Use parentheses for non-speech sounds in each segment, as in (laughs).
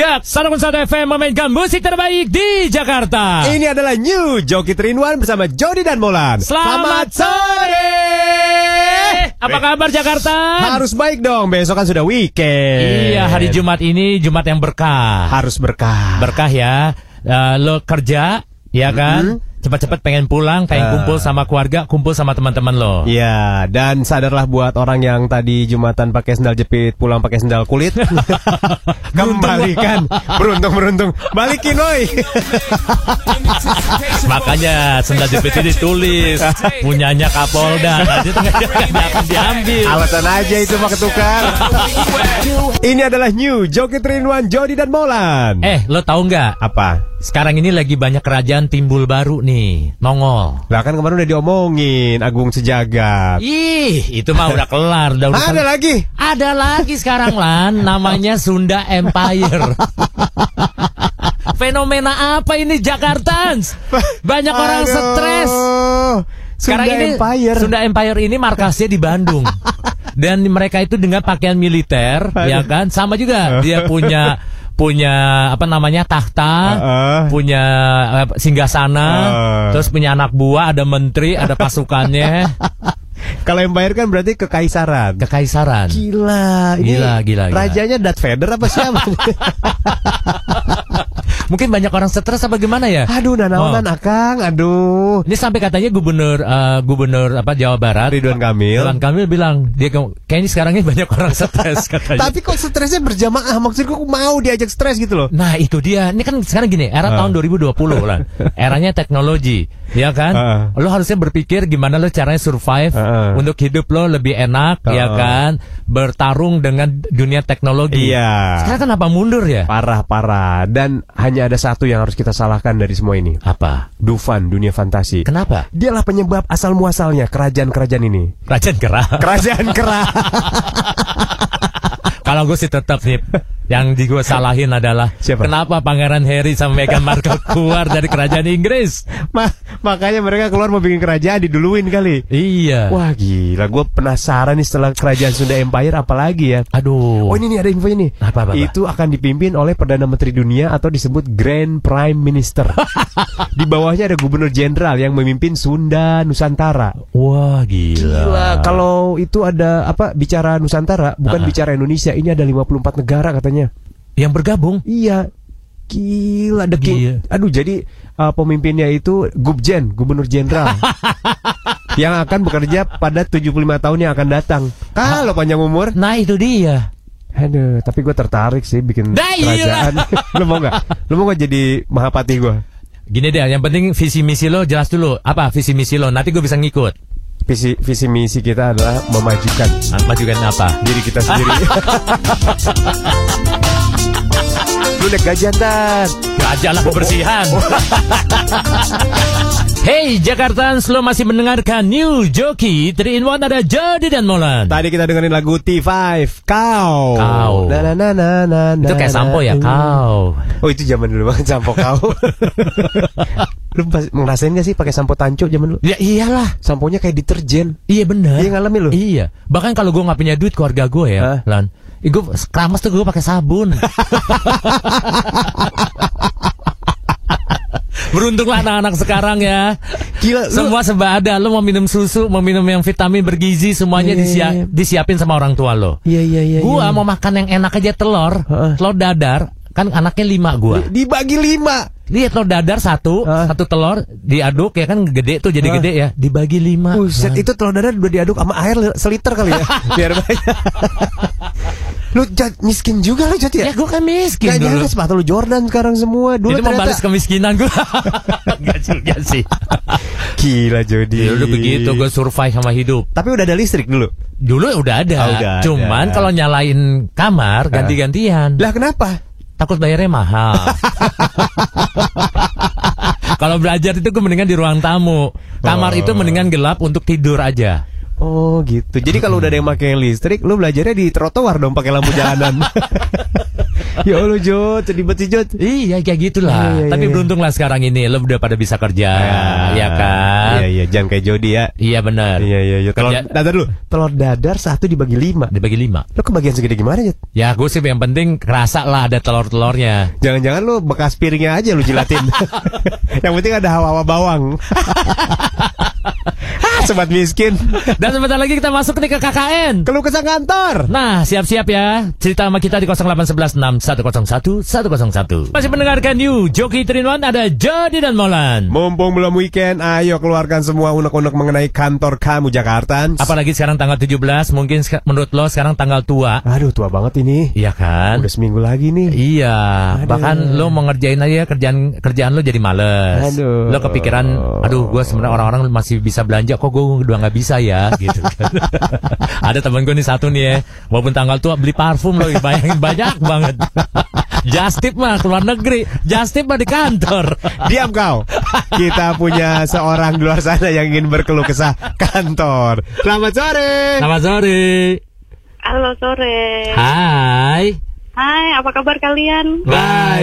Jak 101 FM memainkan musik terbaik di Jakarta. Ini adalah New Joki Trinwan bersama Jody dan Molan. Selamat sore. Apa kabar Jakarta? Harus baik dong, besok kan sudah weekend. Iya, hari Jumat ini Jumat yang berkah. Harus berkah. Berkah ya. Eh, lo kerja, ya kan? Cepat-cepat pengen pulang, pengen Ah. kumpul sama keluarga, kumpul sama teman-teman lo. Iya, dan sadarlah buat orang yang tadi Jumatan pakai sendal jepit, pulang pakai sendal kulit. (laughs) Kembalikan. Beruntung beruntung. Balikin woi. (laughs) Makanya sendal jepit ini ditulis punyanya Kapolda. Nanti (laughs) akan diambil. Alasan aja itu mah ketukar. Ini adalah New Joki Trinwan, Jody dan Molan. Eh, lo tahu nggak? Apa? Sekarang ini lagi banyak kerajaan timbul baru nih, nongol. Lah kan kemarin udah diomongin Agung Sejagat. Ih, itu mah udah kelar, udah urusan- Ada lagi. Ada lagi sekarang Lan, namanya Sunda Empire. Fenomena apa ini Jakartans? Banyak orang Aduh. stres. Sekarang Sunda ini Empire. Sunda Empire ini markasnya di Bandung. Dan mereka itu dengan pakaian militer, ya kan? Sama juga dia punya (laughs) punya apa namanya tahta, Heeh. punya eh, singgasana, Heeh. terus punya anak buah, ada menteri, ada pasukannya, (laughs) Kalau Empire kan berarti kekaisaran. kekaisaran. Gila, ini Gila, gila, gila. Rajanya Darth Vader apa siapa? (laughs) Mungkin banyak orang stres apa gimana ya? aduh, nanaonan Oh. Akang, aduh. Ini sampai katanya gubernur eh, gubernur apa Jawa Barat Ridwan Kamil. Ridwan Kamil bilang dia kayaknya sekarang ini banyak orang stres (laughs) katanya. Tapi kok stresnya berjamaah? Maksudku mau diajak stres gitu loh. Nah itu dia, ini kan sekarang gini, era tahun 2020 lah, (laughs) eranya teknologi, ya kan? Heeh. Lo harusnya berpikir gimana lo caranya survive Heeh. untuk hidup lo lebih enak, ya Heeh. kan? Bertarung dengan dunia teknologi. Iya. Sekarang kenapa mundur ya? Parah, parah. Dan hanya ada satu yang harus kita salahkan dari semua ini. Apa? Dufan, dunia fantasi. Kenapa? Dialah penyebab asal muasalnya kerajaan-kerajaan ini. Kerajaan gerah. Kerajaan kerah. (laughs) Kalau gue sih tetap nih yang di gue salahin adalah Siapa? kenapa Pangeran Harry sama Meghan Markle keluar dari kerajaan Inggris? Ma- makanya mereka keluar mau bikin kerajaan diduluin kali. Iya. Wah gila, gue penasaran nih setelah kerajaan Sunda Empire apalagi ya. Aduh. Oh ini nih ada info ini. Apa, apa, apa? Itu akan dipimpin oleh Perdana Menteri Dunia atau disebut Grand Prime Minister. (laughs) Di bawahnya ada Gubernur Jenderal yang memimpin Sunda Nusantara. Wah gila. Gila, kalau itu ada apa bicara Nusantara, bukan Ah. bicara Indonesia. Ini ada 54 negara katanya. Yang bergabung. Iya. Gila, king. Gila. Aduh, jadi uh, pemimpinnya itu Gubjen, Gubernur Jenderal. (laughs) yang akan bekerja pada 75 tahun yang akan datang. Kalau panjang umur. Nah itu dia. Aduh, tapi gue tertarik sih bikin Nah, iya. kerajaan. (laughs) lu mau nggak? Lu mau nggak jadi mahapati gue? Gini deh, yang penting visi misi lo jelas dulu. Apa visi misi lo? Nanti gue bisa ngikut. Visi visi misi kita adalah memajukan Ah, Majukan apa? diri kita sendiri. (laughs) lu naik gajian dan Raja lah kebersihan. Oh. (laughs) hey Jakartans, lo masih mendengarkan New Joki 3 in 1 ada Jody dan Molan. Tadi kita dengerin lagu T5 Kau. Kau. Na na na na na. Itu kayak sampo ya, kau. Oh itu zaman dulu banget sampo kau. (laughs) lu ngerasain gak sih pakai sampo tanco zaman dulu? Ya iyalah. Samponya kayak deterjen. Iya bener. Iya ngalamin lu. Iya. Bahkan kalau gue nggak punya duit keluarga gue ya, Hah? Lan. Gue keramas tuh gue pakai sabun. (laughs) Beruntunglah anak-anak sekarang ya. Gila, lu- Semua serba ada. Lo mau minum susu, mau minum yang vitamin bergizi, semuanya Iya, disia- iya. disiapin sama orang tua lo. Iya iya iya. Gua iya. mau makan yang enak aja telur, Heeh. telur dadar. Kan anaknya lima gua. dibagi lima. Dia telur dadar satu, Hah? satu telur diaduk ya kan gede tuh jadi Hah? gede ya, dibagi lima. Buset, itu telur dadar udah diaduk sama air li- seliter kali ya. (laughs) Biar banyak. lu jat, miskin juga lu jat ya? Ya gue kan miskin Gak dulu. sepatu lu Jordan sekarang semua. Dulu Itu membalas ternyata kemiskinan gue. (laughs) Gak juga sih. gila Jody. Ya udah begitu gue survive sama hidup. Tapi udah ada listrik dulu. Dulu udah ada. Oh, udah Cuman kalau nyalain kamar ganti-gantian. Lah kenapa? Takut bayarnya mahal. (laughs) kalau belajar itu gue mendingan di ruang tamu. Kamar Oh. itu mendingan gelap untuk tidur aja. Oh gitu. Jadi kalau udah ada yang pakai listrik, lu belajarnya di trotoar dong pakai lampu jalanan. (laughs) ya Allah Jod, sedih banget sih Jod. Iya kayak gitulah. Iya, iya, Tapi iya. beruntunglah sekarang ini lo udah pada bisa kerja, ya kan? Iya iya, jangan kayak Jody ya. Iya benar. Iya iya iya. Telur Kerja- dadar dulu. Telur dadar satu dibagi lima. Dibagi lima. Lo kebagian segede gimana Jod? Ya gue sih yang penting kerasa lah ada telur-telurnya. Jangan-jangan lo bekas piringnya aja lo jilatin. (laughs) Yang penting ada hawa-hawa bawang. (laughs) (laughs) sobat miskin. Dan sebentar lagi kita masuk nih ke KKN. Keluh kesah kantor. Nah, siap-siap ya. Cerita sama kita di 0811610101. Masih mendengarkan you, Joki Trinwan ada Jody dan Molan. Mumpung belum weekend, ayo keluarkan semua unek-unek mengenai kantor kamu Jakarta. Apalagi sekarang tanggal 17, mungkin menurut lo sekarang tanggal tua. Aduh, tua banget ini. Iya kan? Udah seminggu lagi nih. Iya, Aduh. bahkan lo mau ngerjain aja kerjaan kerjaan lo jadi males. Aduh. Lo kepikiran, aduh, gue sebenarnya orang-orang masih bisa belanja, kok gue udah nggak bisa ya, gitu. kan. (laughs) Ada temen gue nih satu nih ya, walaupun tanggal tua beli parfum lo, bayangin banyak banget. (laughs) Just tip mah keluar negeri, just tip mah di kantor. Diam kau. Kita punya seorang di luar sana yang ingin berkeluh kesah kantor. Selamat sore. Selamat sore. Halo sore. Hai. Hai, apa kabar kalian? Baik.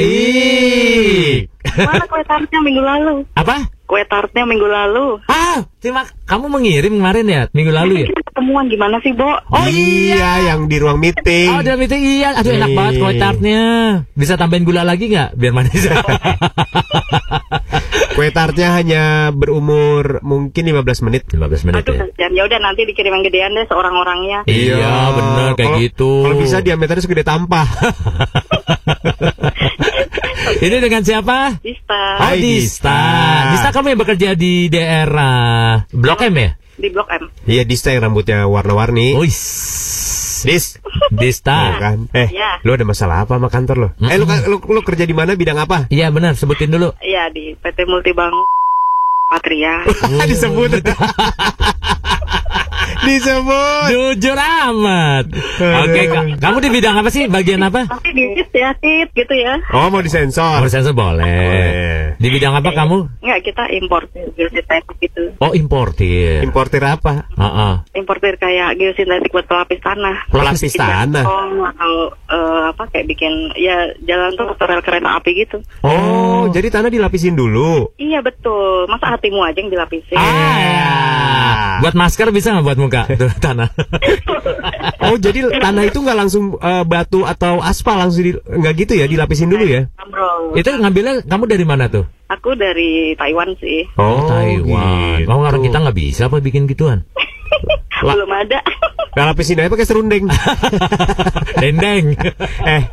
Mana kue tartnya minggu lalu? Apa? Kue tartnya minggu lalu. Ah, terima kamu mengirim kemarin ya, minggu lalu ya? Kita ketemuan gimana sih, Bo? Oh iya, yang di ruang meeting. Oh, udah meeting iya. Aduh enak banget kue tartnya. Bisa tambahin gula lagi nggak biar manis? (laughs) (laughs) Kue tartnya hanya berumur mungkin 15 menit. 15 menit Aduh, ya. Ya udah nanti dikirim yang gedean deh seorang-orangnya. Iya, bener kayak Kalau- gitu. Kalau bisa diameternya segede tampah. (laughs) Ini dengan siapa? Dista Oh, Hai, Dista. Dista. Dista kamu yang bekerja di daerah Blok M ya? di Blok M. Iya, Dista yang rambutnya warna-warni. Wis. Dis. Dista. Iya kan? Eh, Iya. lu ada masalah apa sama kantor lo? Eh, lu, lu, lu kerja di mana bidang apa? Iya benar, sebutin dulu. Iya, di PT Multibank Patria. (laughs) Disebut. (laughs) Disebut. Jujur amat. Oke, Ka- kamu di bidang apa sih? Bagian apa? Nanti disit ya, gitu ya. Oh, mau disensor. Mau sensor boleh. Boleh. Di bidang apa kamu? Enggak, kita importir geosintetik gitu. Oh, importir. Importir apa? Heeh. Importir kayak geosintetik buat pelapis tanah. Pelapis tanah. beton atau eh, apa kayak bikin ya jalan tuh atau rel kereta api gitu. Oh, jadi tanah dilapisin dulu. Iya betul. Masa hatimu aja yang dilapisin? Ah, ya. Buat masker bisa nggak buat muka (laughs) tuh tanah? Oh, jadi tanah itu nggak langsung eh, batu atau aspal langsung di, nggak gitu ya, dilapisin dulu ya? Itu ngambilnya kamu dari mana tuh? aku dari Taiwan sih. Oh, Taiwan. gitu. Oh, orang kita nggak bisa apa bikin gituan? (laughs) Belum ada. Nggak lapisin aja pakai serundeng. (laughs) Dendeng. eh,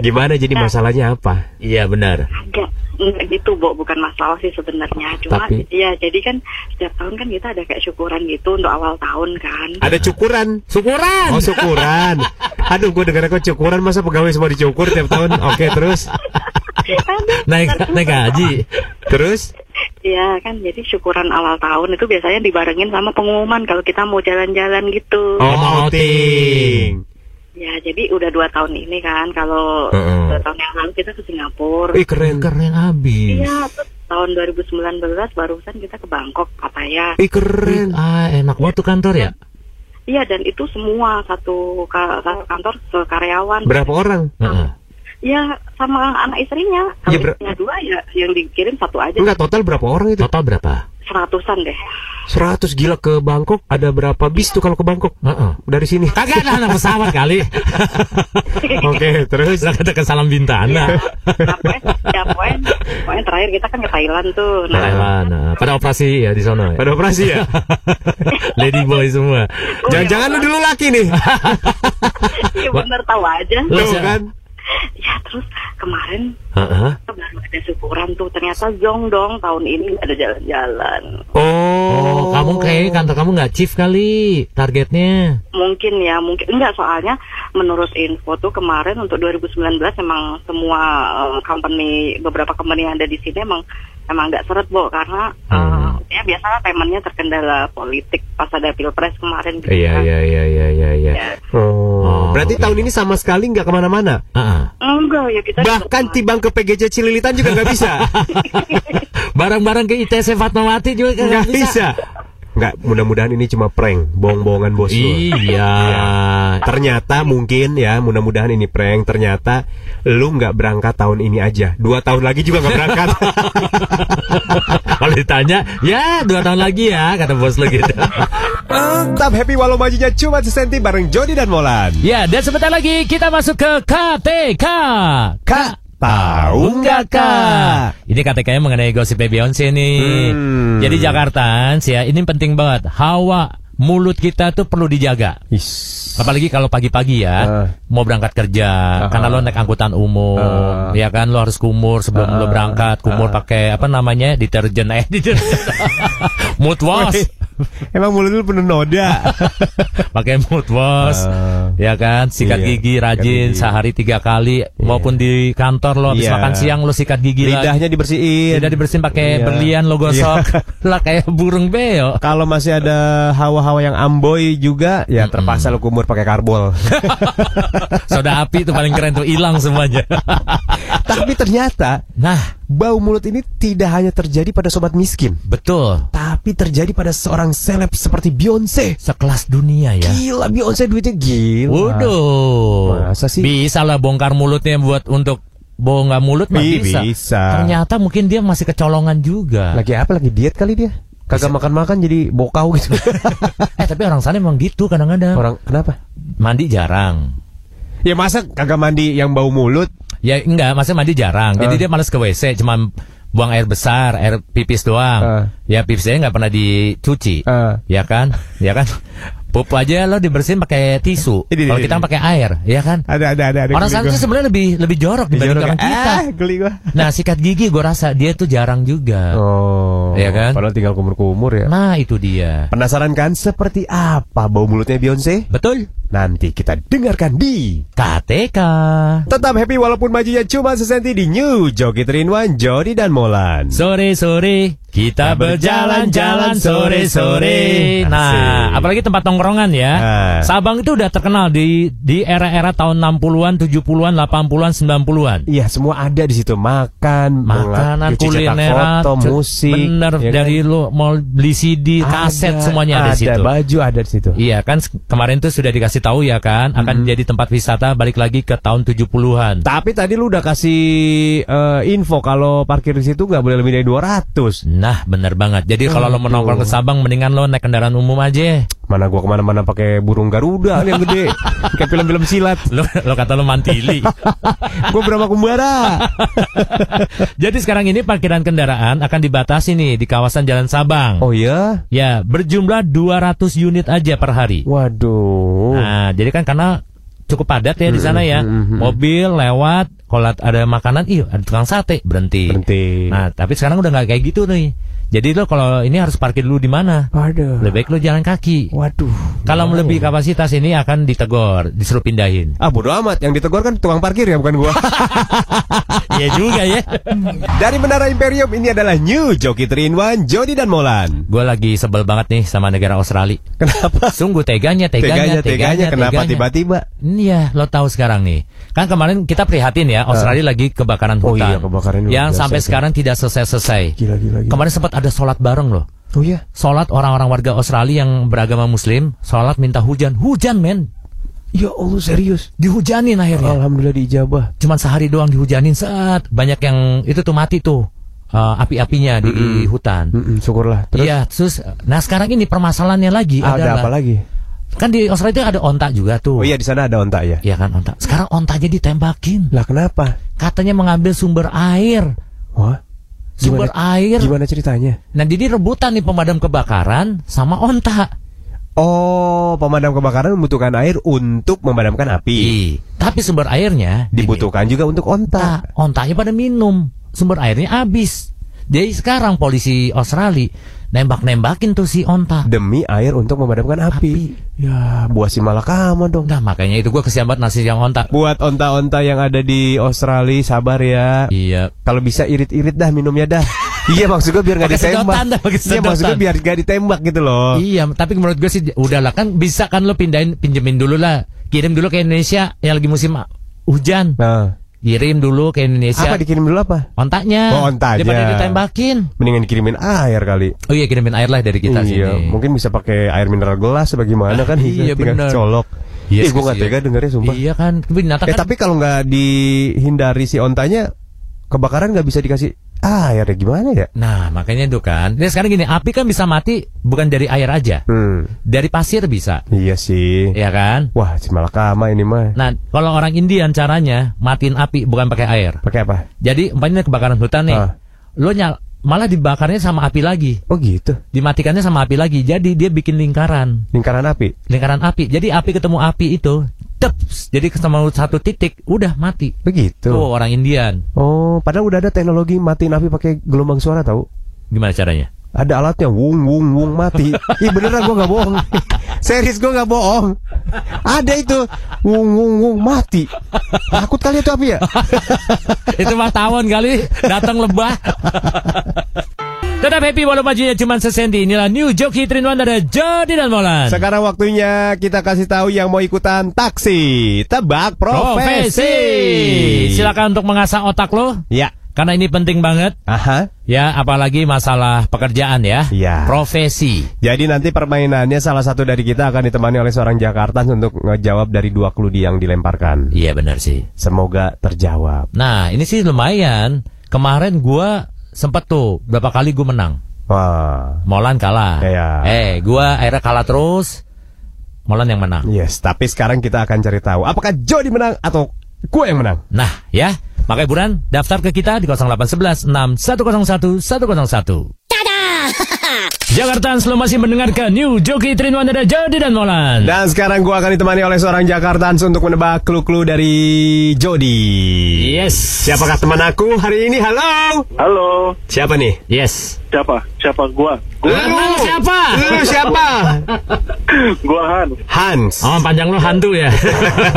gimana jadi masalahnya apa? Iya benar. Enggak, enggak gitu, Bo. Bukan masalah sih sebenarnya. Cuma Tapi- ya jadi kan setiap tahun kan kita ada kayak syukuran gitu untuk awal tahun kan. Ada cukuran. Syukuran. Oh, syukuran. Aduh, gue dengar kok cukuran masa pegawai semua dicukur tiap tahun. Oke, terus. Aduh, naik naik gaji. Terus? Ya kan jadi syukuran awal tahun itu biasanya dibarengin sama pengumuman kalau kita mau jalan-jalan gitu. Oh, mau outing. Ya jadi udah dua tahun ini kan kalau Heeh. dua tahun yang lalu kita ke Singapura. Ih, keren. Keren abis. Iya, tahun 2019 barusan kita ke Bangkok, Pattaya. Ih, keren. Ah, enak banget tuh kantor ya. Iya dan itu semua satu ka- satu kantor sekaryawan. Berapa orang? Heeh. Ya sama anak istrinya. Ya, Kalau ber- istrinya dua ya yang dikirim satu aja. Enggak, total berapa orang itu? Total berapa? Seratusan deh. 100 gila ke Bangkok. Ada berapa bis tuh kalau ke Bangkok? Heeh. Dari sini. Kagak ada anak pesawat kali. (laughs) Oke, terus. Udah kita ke Salam Bintana. Nah, pokoknya, ya pokoknya, pokoknya terakhir kita kan ke Thailand tuh. Nah, Thailand. Nah, pada operasi ya di sono. Ya? Pada operasi ya? (laughs) Lady boy semua. Jangan-jangan lu dulu laki nih. ya bener tahu aja. Lu- kan. Ya terus kemarin Heeh. Ada syukuran tuh ternyata zong dong tahun ini nggak ada jalan-jalan. Oh, kamu kayak kantor kamu nggak chief kali targetnya. Mungkin ya, mungkin enggak soalnya menurut info tuh kemarin untuk 2019 emang semua eh, company beberapa company yang ada di sini emang emang nggak seret Bo karena Hmm. ya biasalah paymentnya terkendala politik pas ada pilpres kemarin gitu Iya, kan. iya, iya, iya, iya. iya. Ya. Oh, Oh, berarti oke. tahun ini sama sekali nggak ke mana-mana. Heeh. Enggak ya kita Bahkan tibang ke PGC Cililitan juga nggak bisa. (laughs) Barang-barang ke ITC Fatmawati juga Nggak bisa. Nggak, mudah-mudahan ini cuma prank, bohong-bohongan bos lu. Iya. Ternyata mungkin ya, mudah-mudahan ini prank. Ternyata lu nggak berangkat tahun ini aja. Dua tahun lagi juga nggak berangkat. (laughs) Kalau ditanya, ya dua tahun lagi ya kata bos lo gitu. Tetap happy walau majunya cuma sesenti bareng Jody dan Molan. ya dan sebentar lagi kita masuk ke KTK. Kak, tahu nggak kak? Ini KTK-nya mengenai gosip Beyonce nih. Hmm. Jadi Jakarta, ya ini penting banget. Hawa mulut kita tuh perlu dijaga. Is. Apalagi kalau pagi-pagi ya, Ah. mau berangkat kerja, karena lo naik angkutan umum, Ah. ya kan lo harus kumur sebelum lo berangkat, kumur pakai apa namanya deterjen, eh deterjen, (laughs) mood wash, (laughs) Emang mulut lu penuh noda. (laughs) pakai mood wash, Ah. ya kan, sikat Iya, gigi sikat rajin gigi. sehari tiga kali, maupun di kantor lo habis Iya. makan siang lo sikat gigi lagi. Lidahnya dibersihin. Tidak dibersihin pakai Iya. berlian lo gosok, (laughs) lah kayak burung beo. Kalau masih ada hawa-hawa yang amboy juga, ya terpaksa lu kumur pakai karbol. Soda api itu paling keren tuh hilang semuanya. Tapi ternyata nah, bau mulut ini tidak hanya terjadi pada sobat miskin, betul. tapi terjadi pada seorang seleb seperti Beyonce. Sekelas dunia ya. Gila Beyonce duitnya gila. Waduh. Masa sih? Bisa lah bongkar mulutnya buat untuk bongkar mulut mah Bi- bisa. bisa. Ternyata mungkin dia masih kecolongan juga. Lagi apa? Lagi diet kali dia? Kagak makan-makan jadi bokau gitu. (laughs) eh tapi orang sana emang gitu kadang-kadang. Orang kenapa? Mandi jarang. Ya masa kagak mandi yang bau mulut? Ya enggak, masa mandi jarang. Jadi Eh. dia males ke WC, cuma buang air besar, air pipis doang. Eh. Ya pipisnya nggak pernah dicuci. Eh. Ya kan? Ya kan? Pup aja lo dibersihin pakai tisu. Kalau kita pakai air, ya kan? Ada ada ada ada. Orang sana tuh sebenarnya lebih lebih jorok dibanding Jorok orang ya? kita. Ah, geli gua. Nah sikat gigi gue rasa dia tuh jarang juga. Oh, Iya kan? Padahal tinggal kumur-kumur ya. Nah itu dia. Penasaran kan seperti apa bau mulutnya Beyonce? Betul. Nanti kita dengarkan di KTK. Tetap happy walaupun majunya cuma sesenti di New Joki Trinwan, Jody dan Molan. Sore-sore kita berjalan-jalan sore-sore. Nah, apalagi tempat nongkrongan ya. Nah. Sabang itu udah terkenal di di era-era tahun 60-an, 70-an, 80-an, 90-an. Iya, semua ada di situ. Makan, Makanan, kulineran, foto, musik. bener ya kan? dari lu mau beli CD, kaset Ada, semuanya ada, di situ. baju ada di situ. Iya kan kemarin tuh sudah dikasih tahu ya kan akan jadi tempat wisata balik lagi ke tahun 70-an. Tapi tadi lu udah kasih eh, info kalau parkir di situ nggak boleh lebih dari 200. Nah, bener banget. Jadi kalau lo mau Aduh. nongkrong ke Sabang mendingan lo naik kendaraan umum aja. Mana gua ke mana-mana pakai burung Garuda yang gede. (laughs) Kayak film-film silat. Lo lo kata lo mantili. (laughs) Gua berapa kumbara. (laughs) Jadi sekarang ini parkiran kendaraan akan dibatasi nih di kawasan Jalan Sabang. Oh iya? Ya, berjumlah 200 unit aja per hari. Waduh. Nah, jadi kan karena cukup padat ya di sana ya. Mobil lewat, kalau ada makanan, ih ada tukang sate, berhenti. Berhenti. Nah, tapi sekarang udah nggak kayak gitu nih. Jadi lo kalau ini harus parkir dulu di mana? Waduh. Lebih baik lo jalan kaki. Waduh. Kalau melebihi kapasitas ini akan ditegor, disuruh pindahin. Ah bodo amat, yang ditegur kan tukang parkir ya bukan gua. (laughs) Iya juga ya. Dari Menara Imperium ini adalah New Joki 3 in 1 Jody dan Molan. Gue lagi sebel banget nih sama negara Australia. Kenapa? Sungguh teganya, Teganya, teganya, teganya, kenapa tiba-tiba? Iya, lo tahu sekarang nih. Kan kemarin kita prihatin ya, Australia lagi kebakaran Oh hutan. iya, kebakaran Yang biasa sampai itu. sekarang tidak selesai-selesai. Gila, gila, gila. Kemarin sempat ada sholat bareng loh. Oh iya. Sholat orang-orang warga Australia yang beragama Muslim, sholat minta hujan, hujan men, Ya Allah serius. dihujanin akhirnya. Alhamdulillah diijabah. Cuman sehari doang dihujanin saat banyak yang itu tuh mati tuh eh, api-apinya di, di hutan. Mm-mm, syukurlah. Terus Iya, terus nah sekarang ini permasalahannya lagi ada adalah apa lagi? Kan di Australia itu ada onta juga tuh. Oh iya di sana ada onta ya. Iya kan onta. Sekarang ontanya ditembakin. Lah kenapa? Katanya mengambil sumber air. Wah. Sumber air. Gimana ceritanya? Nah, jadi rebutan nih pemadam kebakaran sama onta. Oh, pemadam kebakaran membutuhkan air untuk memadamkan api. Tapi sumber airnya Dibutuhkan juga untuk onta. onta. Ontanya pada minum. Sumber airnya habis. Jadi sekarang polisi Australia nembak-nembakin tuh si onta. Demi air untuk memadamkan api. Ya, buah si malakama dong. Nah, makanya itu gua kesian banget nasi yang onta. Buat onta-onta yang ada di Australia, sabar ya. Iya. Kalau bisa irit-irit dah minumnya dah. (laughs) iya maksud gue biar Pakai ditembak. dah, Iya maksud gue sedotan. biar nggak ditembak gitu loh. Iya, tapi menurut gue sih udahlah kan bisa kan lo pindahin pinjemin dulu lah. Kirim dulu ke Indonesia yang lagi musim hujan. Nah, kirim dulu ke Indonesia. Apa dikirim dulu apa? Ontaknya. Oh, ontaknya. Daripada ditembakin. Mendingan dikirimin air kali. Oh iya kirimin air lah dari kita iya, sini. mungkin bisa pakai air mineral gelas bagaimana kan? (laughs) Iya, tinggal bener. colok. Yes, Ih, gue gak tega dengernya sumpah. Iya kan, tapi Eh kan tapi kalau nggak dihindari si ontanya kebakaran nggak bisa dikasih air ya gimana ya? Nah, makanya itu kan. Jadi sekarang gini, api kan bisa mati bukan dari air aja. Hmm, Dari pasir bisa. iya sih. Ya kan? Wah, si malakama ini mah. Nah, kalau orang Indian caranya matiin api bukan pakai air. Pakai apa? Jadi umpamanya kebakaran hutan nih. Ah. Lo nyal malah dibakarnya sama api lagi. Oh gitu. Dimatikannya sama api lagi. Jadi dia bikin lingkaran. Lingkaran api. Lingkaran api. Jadi api ketemu api itu, teps. Jadi ketemu satu titik, udah mati. Begitu. Tuh orang Indian. Oh, padahal udah ada teknologi matiin api pakai gelombang suara tahu? Gimana caranya? Ada alatnya, wung wung wung mati. (laughs) Ih beneran gue nggak bohong. (laughs) Serius gue nggak bohong. Ada itu, wung wung wung mati. Takut kali itu api ya? (laughs) itu mah tawon kali datang lebah. Tetap happy walau majunya cuma sesenti. Inilah New Joki Trin One ada Jody dan Molan. Sekarang waktunya kita kasih tahu yang mau ikutan taksi tebak profesi. Profesi. Silakan untuk mengasah otak lo. Ya. Karena ini penting banget. Aha. Ya, apalagi masalah pekerjaan ya. Iya. Profesi. Jadi nanti permainannya salah satu dari kita akan ditemani oleh seorang Jakarta untuk ngejawab dari dua kludi yang dilemparkan. Iya benar sih. Semoga terjawab. Nah, ini sih lumayan. Kemarin gua sempet tuh berapa kali gua menang. Wah. Molan kalah. Iya. Eh, gua akhirnya kalah terus. Molan yang menang. Yes, tapi sekarang kita akan cari tahu apakah Jody menang atau gue yang menang. Nah, ya. Makanya Buran, daftar ke kita di 0811 6101 101. (laughs) Jakarta selalu masih mendengarkan New Joki Trin ada Jody dan Molan. Dan sekarang gue akan ditemani oleh seorang Jakarta untuk menebak clue-clue dari Jody. Yes. Siapakah teman aku hari ini? Halo. Halo, Siapa nih? Yes. siapa? Siapa gua? Gua, Lu siapa? Lu siapa? (laughs) gua Han. Hans. Oh, panjang lu hantu ya.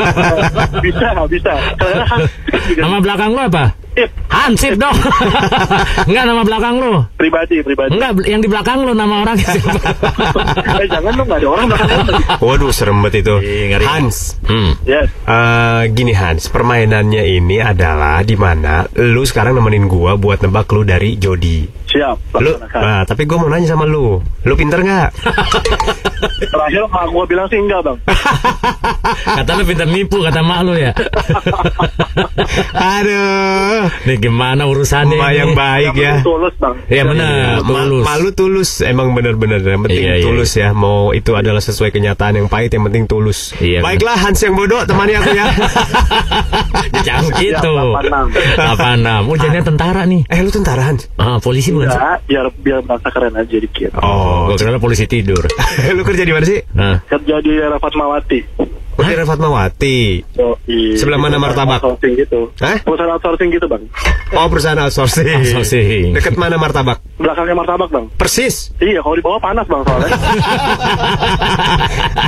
(laughs) bisa, bisa. (laughs) Nama belakang lu apa? Ip, Hansip dong. (laughs) Enggak nama belakang lu. pribadi, pribadi. Enggak, yang di belakang lu nama orang siapa? (laughs) eh jangan dong, nggak ada orang belakang. Waduh, serem banget itu. Hans. Hmm. Yes, Eh, gini Hans, permainannya ini adalah di mana lu sekarang nemenin gua buat nebak lu dari Jody. siap. Lu, laksanakan. nah, tapi gua mau nanya sama lu, lu pinter nggak? (laughs) Terakhir mak gua bilang sih enggak, Bang. Kata lu pintar nipu kata mak lu ya. Aduh, (laughs) Nih gimana urusannya? Ma yang baik ya. Yang tulus, Bang. Iya benar, tulus. malu tulus, emang bener-bener yang penting Iya, iya, tulus ya. Mau itu adalah sesuai kenyataan yang pahit, yang penting tulus. Iya, Baiklah Hans yang bodoh, temani aku ya. (laughs) Jangan gitu. Siap, 86. 86. Oh, jadinya tentara nih. eh, lu tentara Hans? Ah, polisi bukan? Ya, biar biar merasa keren aja dikit. Oh, Gue kira polisi tidur. (laughs) lu kerja di mana sih? Nah, Kerja di daerah Oh, di Fatmawati. Oh, di Sebelah mana martabak? Outsourcing gitu. Hah? Perusahaan outsourcing gitu, Bang. Oh, perusahaan outsourcing. Outsourcing. Dekat mana martabak? Belakangnya martabak, Bang. Persis. Iya, kalau di bawah panas, Bang, soalnya. (laughs)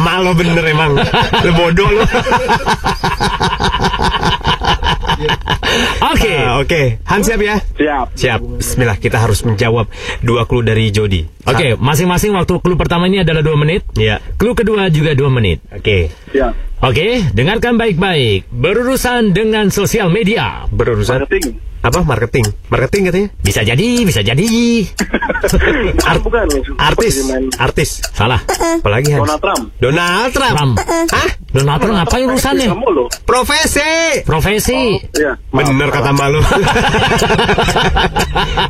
Malu bener emang. Lu bodoh lu. (laughs) (laughs) oke. Ah, Oke, Hans siap ya? siap. Siap. Bismillah, kita harus menjawab dua clue dari Jody. Oke, masing-masing waktu clue pertama ini adalah 2 menit. Iya. Clue kedua juga 2 menit. Oke. Siap. Oke, dengarkan baik-baik. Berurusan dengan sosial media. Berurusan Marketing. Apa? Marketing. Marketing katanya. Bisa jadi, bisa jadi. (laughs) Bukan, bukan. Artis. Artis. Salah. Apalagi Hans? Donald Trump. Donald Trump. Trump. Hah? Donald Trump ngapain urusannya? Profesi. Profesi. Iya. Bener kata malu. (laughs)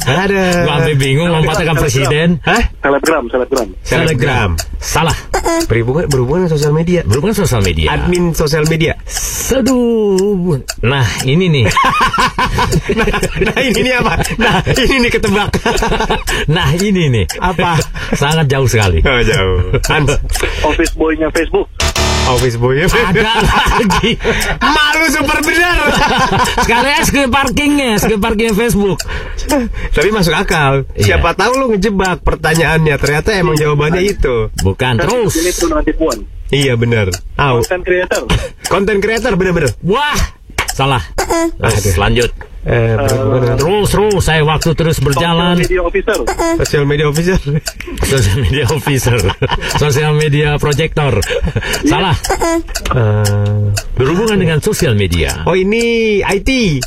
Ada. Gua bingung lompatnya ke presiden. Hah? Selebgram, selebgram. Selebgram. Salah. Berhubungan berhubungan dengan sosial media. Berhubungan sosial media. Admin sosial media. Seduh. Nah, ini nih. (laughs) Nah, nah ini nih apa? Nah ini nih ketebak. (laughs) nah, ini nih. Apa? Sangat jauh sekali. Oh jauh. Hans. Office boy-nya Facebook. Office boy ya. Ada lagi. Malu super benar. Sekalian screen parkingnya, screen parkingnya Facebook. Tapi masuk akal. Iya. Siapa tahu lu ngejebak pertanyaannya. Ternyata emang jawabannya itu. Bukan terus. Ini tuh nanti puan. Iya benar. Au. Content creator. (laughs) Content creator bener-bener. Wah, salah. Terus, Aduh. lanjut. Eh, bagaimana? Terus terus saya waktu terus berjalan. Social media officer. (laughs) Social media officer. Social media officer, social media projector. Salah. Eh, Berhubungan dengan sosial media. oh ini IT.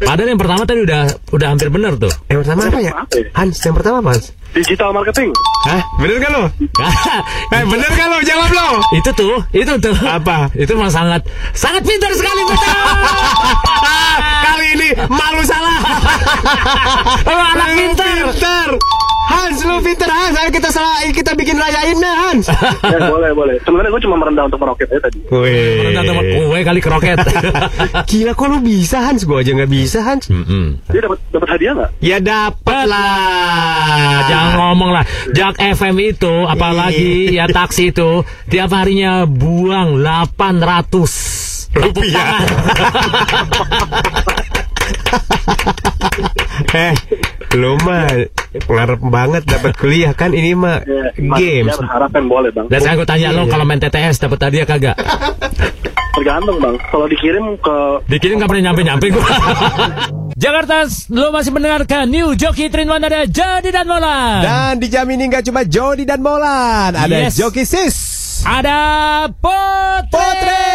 Padahal yang pertama tadi udah udah hampir benar tuh. Yang pertama apa ya? Apa ya? Hans, yang pertama apa Hans? Digital marketing. Hah? Bener kan lo? (laughs) Eh, bener kan lo? Jawab lo. itu tuh, itu tuh. Apa? Itu mah sangat sangat pintar sekali betul. (laughs) Kali ini malu salah. (laughs) Oh, anak pintar. Pinter. Hans, lu pinter Hans. Ayo kita salah, kita bikin rayainnya Hans. ya boleh boleh. Sebenarnya gue cuma merendah untuk meroket aja tadi. Wih. Pernah teman gue kali keroket. (laughs) Gila kok lu bisa Hans? Gua aja nggak bisa Hans. Mm-mm. Dia dapat dapat hadiah nggak? Ya dapat Ah, jangan ngomong lah. Jak FM itu, apalagi ya taksi itu, tiap harinya buang 800 Rupiah. (laughs) eh, lu mah ngarep banget dapat kuliah kan ini mah Ya, Mas, games. Ya berharap kan boleh bang. Dan saya gue tanya lo kalau main TTS dapat hadiah kagak? Tergantung bang. Kalau dikirim ke Dikirim nggak pernah nyampe-nyampe gue. (laughs) Jakarta, lo masih mendengarkan New Joki Train One ada Jadi dan Molan. Dan di jam ini nggak cuma Jody dan Molan, ada Yes. Joki Sis. Ada Putri. Putri.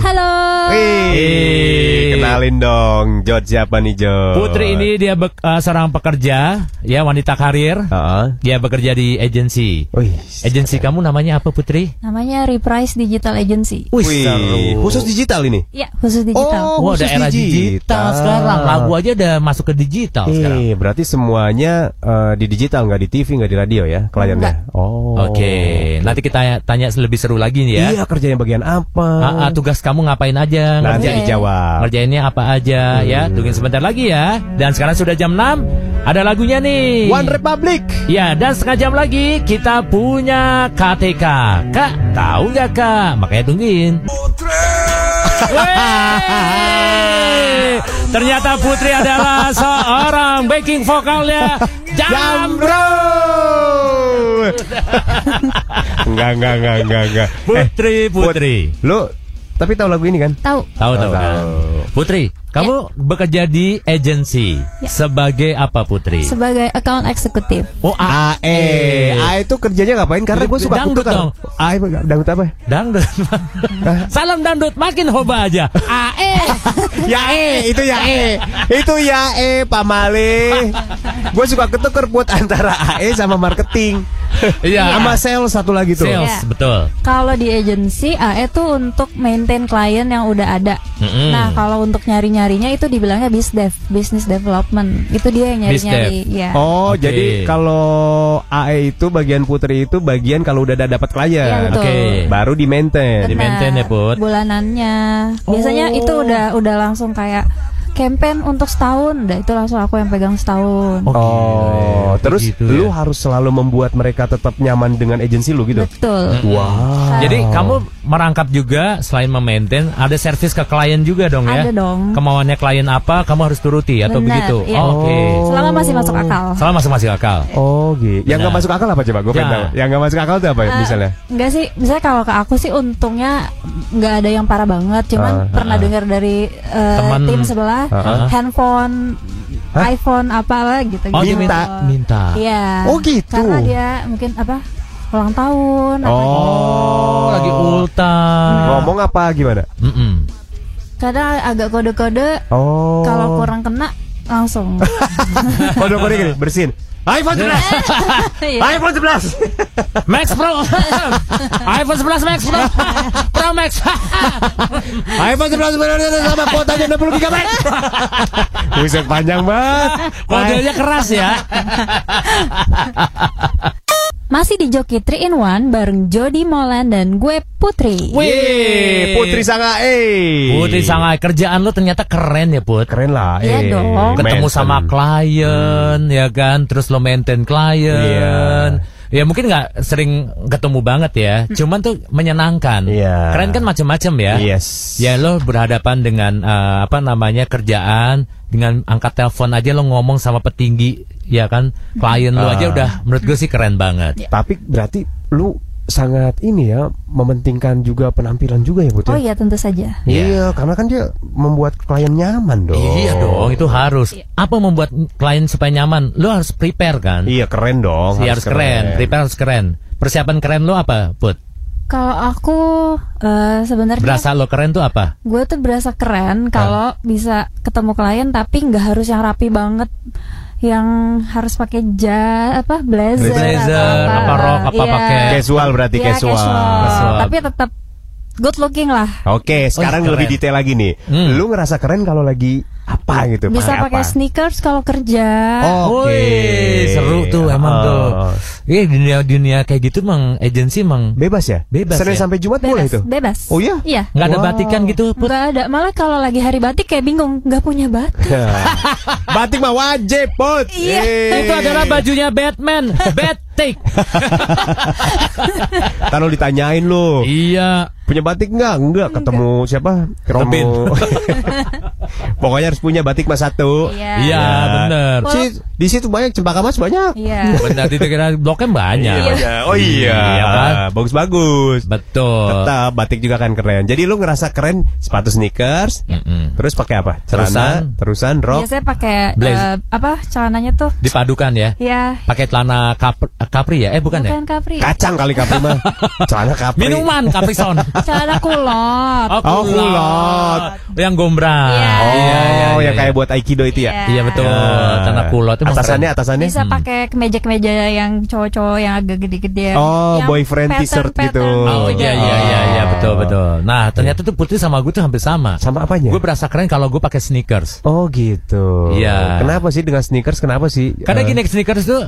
Halo. Wih, kenalin dong, Jod siapa nih Jod? Putri ini dia bek- eh, seorang pekerja, ya wanita karir. Heeh. Dia bekerja di agensi. Wih, Agensi kamu namanya apa Putri? Namanya Reprise Digital Agency. Wih, Wih, khusus digital ini. Ya, khusus digital. Oh, Wah, khusus era digital. sekarang. Lagu aja udah masuk ke digital sekarang. Eh, berarti semuanya eh, di digital, nggak di TV, nggak di radio ya kliennya. Oh. Oke, nanti kita tanya lebih seru lagi nih ya. Iya, kerjanya bagian apa? Tugas kamu ngapain aja? Nanti Ngerjain- dijawab. Ngerjainnya apa aja ya? Tungguin sebentar lagi ya. Dan sekarang sudah jam 6. Ada lagunya nih. One Republic. Ya, dan setengah jam lagi kita punya KTK. Kak, tahu nggak kak? Makanya tungguin. Wey! Ternyata Putri adalah seorang backing vokalnya Jambro. (laughs) enggak, enggak, enggak, enggak, enggak. Eh, Putri, Putri. lu tapi tahu lagu ini kan? Tahu. Tahu tahu kan? Putri, kamu bekerja di agensi Ya. sebagai apa Putri? Sebagai account eksekutif. Oh, A AE. AE itu kerjanya ngapain? Karena gue suka Dangdut kutukan. dong. AE dangdut apa? Dangdut. (laughs) Salam dangdut makin hoba aja. AE. ya E, itu ya E. Itu ya E, Pak Male. Gue suka ketuker buat antara AE sama marketing. (laughs) Iya. Sama sales satu lagi tuh. Sales, Iya. betul. Kalau di agency AE tuh untuk maintain klien yang udah ada. Mm-mm. Nah, kalau untuk nyari-nyarinya itu dibilangnya BizDev, business development. Itu dia yang nyari-nyari. BizDev. Ya. Oh, Oke. jadi kalau AE itu bagian putri itu bagian kalau udah ada dapat Iya, klien. betul. Oke. Baru di maintain. Di maintain ya, Put. Bulanannya. Biasanya Oh. itu udah udah langsung kayak campaign untuk setahun. Udah itu langsung aku yang pegang setahun. Oh, terus begitu lu ya. harus selalu membuat mereka tetap nyaman dengan agensi lu gitu. Betul. Wah. Jadi kamu merangkap juga selain memaintain ada servis ke klien juga dong ya? Ada dong. Kemauannya klien apa kamu harus turuti atau Benar, begitu? iya. Oh, Oke. Selama masih masuk akal. Selama masih masih akal. Oh, gitu. Yang nggak masuk akal apa coba? Gue pengen Ya. tahu. Yang nggak masuk akal itu apa ya, Eh, misalnya? Enggak sih, misalnya kalau ke aku sih untungnya nggak ada yang parah banget, cuman Ah, pernah dengar dari Teman. tim sebelah Ah, handphone, Hah? iPhone apa gitu. Oh, gitu. minta minta. Iya. Oh, gitu. Karena dia mungkin apa ulang tahun. apa gitu. Oh, lagi ulta. Ngomong apa gimana? Mm-mm. Kadang agak kode-kode Oh. kalau kurang kena langsung. (laughs) Kode kode gini, bersihin. iPhone 11. Iya. iPhone 11. Max Pro. (laughs) iPhone 11 Max Pro. Pro Max. (laughs) iPhone 11 sebenarnya sama kuotanya 60 GB. Buset panjang banget. Kodenya keras ya. Masih di Joki 3 in 1 bareng Jody Molan dan gue Putri. Wih, Putri Sanga eh. Putri sangat kerjaan lo ternyata keren ya Put. Keren lah. Iya eh. dong. Ketemu Maintain. sama klien ya kan, terus lo maintain klien. Ya mungkin nggak sering ketemu banget ya, cuman tuh menyenangkan. Iya. Keren kan macam-macam ya. Yes. Ya lo berhadapan dengan eh, apa namanya kerjaan dengan angkat telepon aja lo ngomong sama petinggi ya kan klien lo Ah. aja udah menurut gue sih keren banget. Tapi berarti lu sangat ini ya mementingkan juga penampilan juga ya Put ya? Oh iya tentu saja. Iya, karena kan dia membuat klien nyaman dong. Iya dong, itu harus. Apa membuat klien supaya nyaman? Lo harus prepare kan? Iya keren dong. Iya, harus keren. prepare harus keren. Persiapan keren lo apa, Put? Kalau aku eh, sebenarnya Berasa lo keren tuh apa? gue tuh berasa keren kalau bisa ketemu klien tapi nggak harus yang rapi banget yang harus pakai jas apa blazer, Blazer, atau apa rok, apa Iya. pakai Casual berarti Iya, casual. Casual. tapi tetap good looking lah Oke, sekarang keren. lebih detail lagi nih. Hmm. Lu ngerasa keren kalau lagi apa gitu? bisa pakai sneakers kalau kerja Oke. Wih, seru tuh emang Oh. tuh. Iya dunia dunia kayak gitu emang agensi emang Bebas ya? Bebas Senin ya? sampai Jumat boleh bebas itu? bebas Oh iya? iya nggak ada Wow. batikan gitu, Put. nggak ada malah kalau lagi hari batik kayak bingung nggak punya batik (laughs) Batik mah wajib, Put. Iya. Eh. Itu adalah bajunya Batman, Batik. (laughs) Ntar lu ditanyain lu. iya. Punya batik enggak? Enggak, ketemu siapa? Robin. (laughs) Pokoknya harus punya batik mas satu. iya Iya, bener. Wah. Si, di situ banyak cempaka mas banyak. iya (laughs) Benar di daerah Blok M banyak. Oh iya, Iya kan? bagus-bagus. Betul. Tetap batik juga kan keren. Jadi lu ngerasa keren sepatu sneakers, Mm-mm. terus pakai apa? Terusan. Celana, terusan rok. biasanya pakai Blazer. eh, apa celananya tuh Dipadukan ya. ya Pakai celana kapri, kapri ya? Eh bukan, bukan kapri Kacang kali kapri mah. (laughs) Celana ya? kapri. Minuman Capri Sun. celana kulot Oh, kulot. Yang gombrang. Iya. Oh, Iya, iya, yang iya. kayak buat aikido itu ya? Iya. Iya betul. Ya. Celana kulot itu Atasannya, keren. atasannya. bisa pakai kemeja-kemeja yang cowok-cowok yang agak gede-gede Oh, Yang boyfriend t-shirt gitu. Oh juga. iya iya iya iya betul betul. Nah ternyata tuh Putri sama gue tuh hampir sama. Sama apanya? Gue berasa keren kalau gue pakai sneakers. Oh gitu. Iya. Kenapa sih dengan sneakers? Kenapa sih? Karena Eh, gini sneakers tuh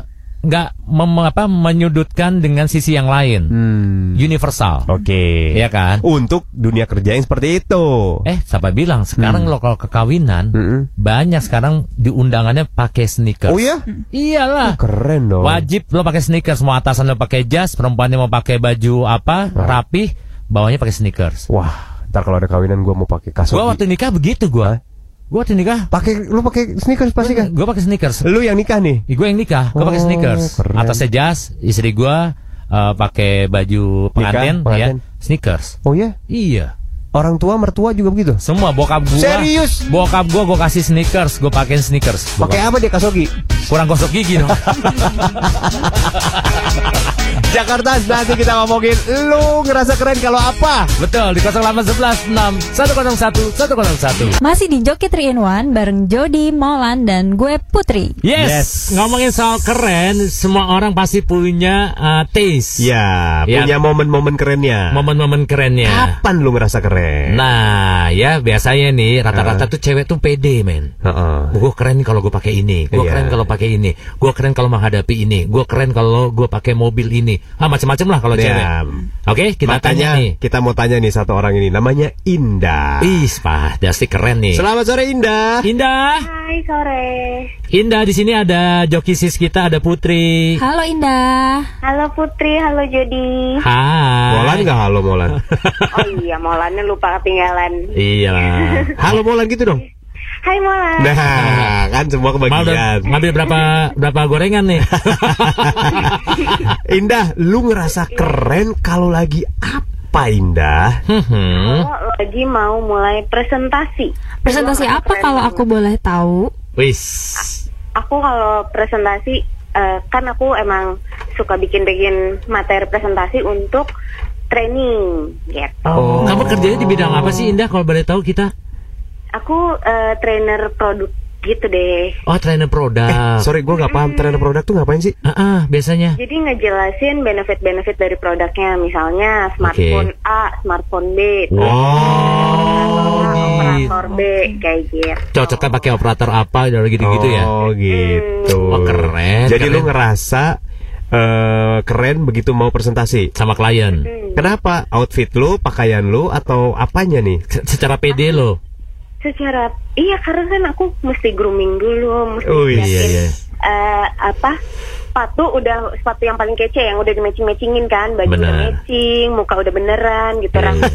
nggak mem- apa menyudutkan dengan sisi yang lain. Hmm. Universal. Oke. Iya kan? Untuk dunia kerja yang seperti itu. Eh, siapa bilang sekarang lo kalau kekawinan Mm-mm. banyak sekarang di undangannya pakai sneakers. Oh iya? Iyalah. Keren dong. Wajib lo pakai sneakers, mau atasan lo pakai jas, perempuannya mau pakai baju apa, rapih, bawahnya pakai sneakers. Wah, ntar kalau ada kawinan gua mau pakai kasogi. Gua waktu nikah begitu gua. Gua waktu nikah pakai lu pakai sneakers pasti kan? Gua pakai sneakers. Lu yang nikah nih. Gue yang nikah, gue pakai Oh, sneakers. keren. Atasnya jas, istri gua eh, pakai baju pengantin, pengantin. ya, sneakers. Oh iya? Iya. Orang tua mertua juga begitu. Semua bokap gua. Serius? Bokap gua gua kasih sneakers, gua pakein sneakers. Pakai apa dia kasogi? kurang gosok gigi dong. (laughs) Jakarta nanti kita ngomongin lu ngerasa keren kalau apa? Betul di 0811 6 101 101. Masih di Joki 3 in 1 bareng Jody, Molan, dan gue Putri. Yes. Yes. Ngomongin soal keren, semua orang pasti punya uh, taste. Ya, Ya. punya momen-momen kerennya. Momen-momen kerennya. Kapan lu ngerasa keren? Nah, ya biasanya nih rata-rata tuh cewek tuh pede, men. Heeh. Gue keren kalau gue pakai ini, gue Iya. keren kalau pakai ini, gue keren kalau menghadapi ini, gue keren kalau gue pakai mobil ini, ah macam-macam lah kalau Ya. cewek. Oke, kita tanya Makanya nih. kita mau tanya nih satu orang ini namanya Indah. Ih, pah, pasti keren nih. Selamat sore Indah. Indah, Hai sore. Indah di sini ada joki sis kita, ada Putri. Halo Indah. Halo Putri, halo Jody. Hai. Molan nggak halo Molan? Oh iya, Molannya lupa ketinggalan. Iya lah. halo Molan gitu dong. Hai Molan. Nah, kan semua kebagian. ngambil berapa berapa gorengan nih? (laughs) Indah, lu ngerasa keren kalau lagi apa Indah? Hmm. Aku lagi mau mulai presentasi. Presentasi apa keren kalau aku boleh tahu? Wis. Aku kalau presentasi eh, kan aku emang suka bikin-bikin materi presentasi untuk training gitu. Oh. Kamu kerjanya di bidang apa sih Indah kalau boleh tahu kita? Aku eh, trainer produk gitu deh. Oh, trainer produk. Sorry, gue nggak paham trainer produk tuh ngapain sih? Ah, ah, biasanya. Jadi ngejelasin benefit-benefit dari produknya, misalnya smartphone A, smartphone B, Oh, operator B, kayak gitu. Cocoknya pakai operator apa dari gitu-gitu ya? Oh gitu. Wah, keren, Jadi lu keren. ngerasa eh, keren begitu mau presentasi. Sama klien. Kenapa? Outfit lu, pakaian lu, atau apanya nih? Se- Secara pede lo. Secara iya karena kan aku mesti grooming dulu, mesti Oh, iya, iya. eh, apa sepatu udah sepatu yang paling kece yang udah di matching matchingin kan baju udah Benar. Iya. matching muka udah beneran gitu rambut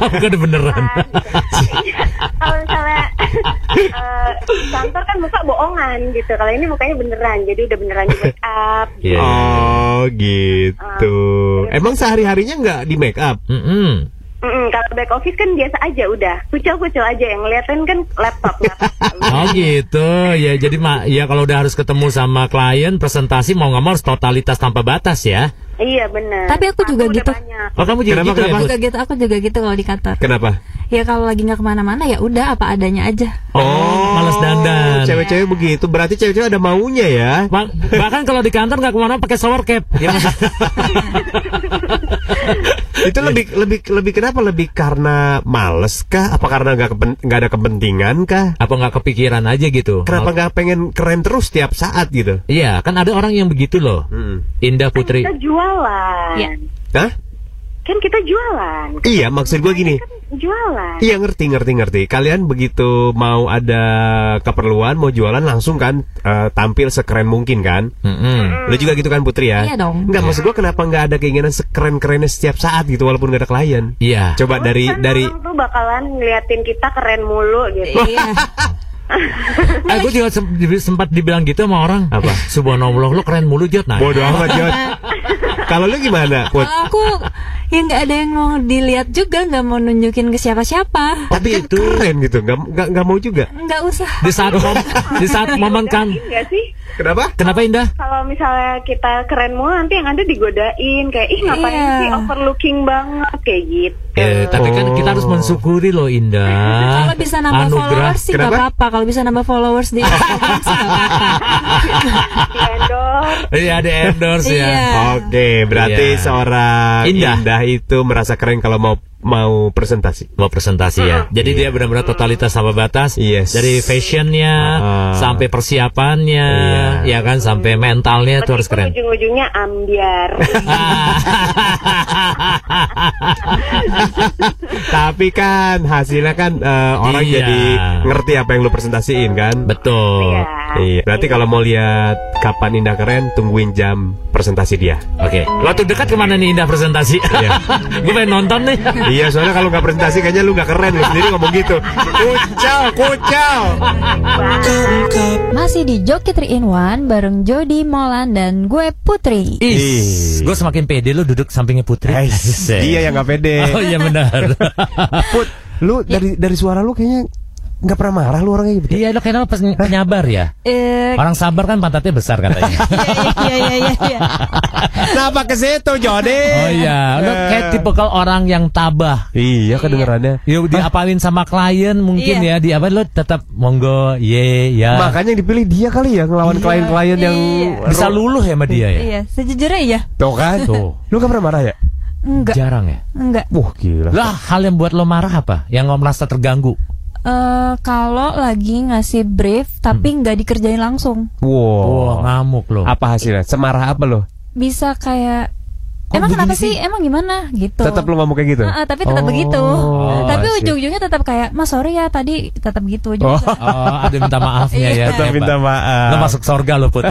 Bukan (laughs) udah beneran. kalau misalnya eh, di kantor kan muka bohongan gitu. Kalau ini mukanya beneran, jadi udah beneran di make up. (laughs) Iya. Oh gitu. Emang sehari harinya nggak di make up? Mm-mm. Mm-mm, kalau back office kan biasa aja udah, kucel-kucel aja yang ngeliatin kan laptop. laptop. (laughs) Oh gitu ya jadi mak ya kalau udah harus ketemu sama klien presentasi mau nggak mau harus totalitas tanpa batas ya. Iya bener. Tapi aku juga udah gitu. Oh kamu juga Kenapa, gitu ya kenapa? Juga gitu aku juga gitu kalau di kantor Kenapa? ya kalau lagi nggak ke mana-mana ya udah apa adanya aja Oh, males dandan. Cewek-cewek begitu. Berarti cewek-cewek ada maunya ya. Ba- bahkan kalau di kantor nggak ke mana pakai shower cap. (laughs) Ya, maksud- Itu lebih lebih lebih kenapa? Lebih karena males kah? Apa karena nggak kepen- nggak ada kepentingan kah? apa nggak kepikiran aja gitu? Kenapa nggak pengen keren terus tiap saat gitu? Iya, kan ada orang yang begitu loh. Hmm. Indah Kan Putri. kita jualan. Iya. Hah? Kan kita jualan. Iya, maksud gue gini. Kan jualan. Iya ngerti ngerti ngerti. Kalian begitu mau ada keperluan mau jualan langsung kan eh, tampil sekeren mungkin kan? Mm-mm. Lu juga gitu kan Putri ya? Iya dong. Enggak maksud gua kenapa nggak ada keinginan sekeren kerennya setiap saat gitu walaupun nggak ada klien? Iya. Coba Terus dari kan dari orang tuh bakalan ngeliatin kita keren mulu gitu. iya (laughs) Eh, gue juga sempat dibilang gitu sama orang. Apa? Subhanallah, lu keren mulu Jod. Nah, bodoh amat Jod. (laughs) Kalau lu gimana? Put? Aku ya nggak ada yang mau dilihat juga nggak mau nunjukin ke siapa-siapa Tapi kan itu- keren gitu, nggak nggak mau juga. nggak usah di saat mom- di saat (laughs) momen kan. Sih. Kenapa? Kenapa Indah? Kalau misalnya kita keren mulu nanti yang ada digodain kayak ih ngapain Iya. sih overlooking banget kayak gitu. Eh, tapi kan kita harus mensyukuri loh Indah. kalau bisa nambah Anugerah. followers sih nggak apa-apa kalau bisa nambah followers di Instagram sih nggak apa-apa. Iya, di endorse ya. Iya. Oke, berarti Iya. seorang Indah. Indah. Itu merasa keren kalau mau mau presentasi. Mau presentasi ya. Jadi dia benar-benar totalitas sama batas. Yes. Dari fashionnya Ah. sampai persiapannya, Iya. ya kan sampai mentalnya itu harus Meskipun keren. Ujung-ujungnya ambiar. (laughs) Tapi kan hasilnya kan eh, orang Iya. jadi ngerti apa yang lu presentasiin kan? Betul. Iya. Iya, berarti kalau mau lihat kapan Indah keren, tungguin jam presentasi dia. Oke. Lo tuh dekat ke mana nih Indah presentasi? Iya. (laughs) Gue pengen nonton nih. iya, soalnya kalau nggak presentasi kayaknya lu nggak keren lu sendiri ngomong gitu. Kucau, kucau. masih di Joki 3 in 1 bareng Jody Molan dan gue Putri Is, gue semakin pede lo duduk sampingnya Putri. Asik. Dia yang nggak pede. Oh iya benar. Put, lu dari dari suara lu kayaknya nggak pernah marah lu orangnya gitu. iya lo kayaknya lo pes- penyabar ya. eh Orang sabar kan pantatnya besar katanya. (laughs) iya iya iya iya Kenapa ke situ, Jody? Oh iya, lo kayak tipikal orang yang tabah. Iya, kedengerannya. Ya diapalin sama klien mungkin Iya. ya, di apa lo tetap monggo, ye ya. Makanya yang dipilih dia kali ya ngelawan klien-klien yang Iya. Bisa luluh ya sama dia ya. iya sejujurnya iya Tuh kan? Tuh. Lu gak pernah marah ya? enggak Jarang ya. enggak Wah, gila. Lah hal yang buat lo marah apa? Yang lo merasa terganggu? Eh kalau lagi ngasih brief tapi nggak dikerjain langsung Wah Wow. ngamuk lo. Apa hasilnya? Semarah apa lo? bisa kayak Kok emang kenapa begini sih? emang gimana gitu Tetap lu ngomong kayak gitu? Heeh, tapi tetap Oh, begitu tapi I see. ujung-ujungnya tetap kayak mas sorry ya tadi tetap gitu juga Oh, ada minta maafnya ya. Tetap Hebat. minta maaf. Lo masuk sorga lo Put.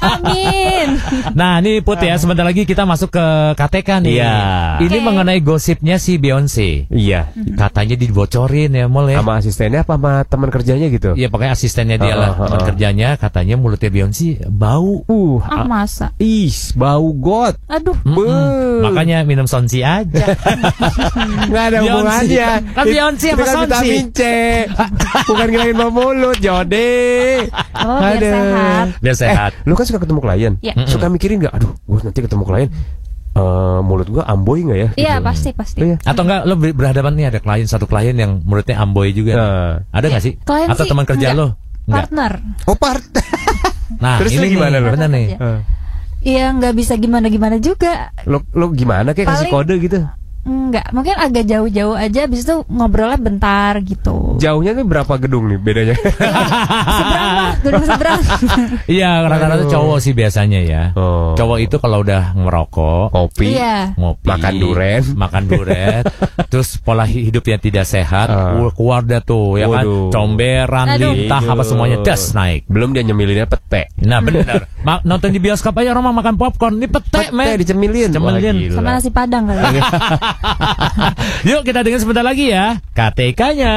amin (laughs) nah ini Put ya, sebentar lagi kita masuk ke KTK nih. Iya. Ini mengenai gosipnya si Beyonce. Iya. Katanya dibocorin ya, Mol ya. Sama asistennya apa sama teman kerjanya gitu? Iya pokoknya asistennya dia lah, Oh, oh, teman oh. kerjanya katanya mulutnya Beyonce bau. Uh, ah masa is, bau got. aduh Mm-mm. Beuh. Makanya minum sonsi aja. (laughs) Nggak ada hubungannya. Kan Beyonce Itu sama kan Sonsi. vitamin C. Bukan ngilangin bau mulut, Jode. oh biar Aduh. sehat Biar sehat. Lu kan suka ketemu klien. Iya. Suka mikirin nggak? Aduh, gue nanti ketemu klien. eh mulut gua amboy nggak ya? iya Gitu. pasti pasti Iya. Atau enggak lo ber- berhadapan nih ada klien satu klien yang mulutnya amboy juga. Nah. Ada nggak sih? Klien Atau teman kerja enggak. lo? Enggak. partner Oh part. Nah, Terus ini gimana lo? bener nih. Iya. Iya nggak bisa gimana gimana juga Lo lo gimana kayak kasih kode gitu? Enggak, mungkin agak jauh-jauh aja Habis itu ngobrolnya bentar gitu Jauhnya nih berapa gedung nih bedanya? (laughs) Seberang lah, gedung seberang (laughs) Iya, rata-rata cowok sih biasanya ya. Oh. Cowok itu kalau udah ngerokok, Kopi. Iya ngopi, Makan duren. makan duren, (laughs) terus pola hidup yang tidak sehat, Ah. uh, keluar dah tuh, ya kan, Waduh. comberan, Aduh. lintah, apa semuanya das naik. Belum dia nyemilinnya pete. Nah benar, Ma- nonton di bioskop aja orang mah makan popcorn, ini pete, Pete men. dicemilin. Cemilin. Sama nasi padang kali (laughs) Yuk kita dengar sebentar lagi ya KTK-nya.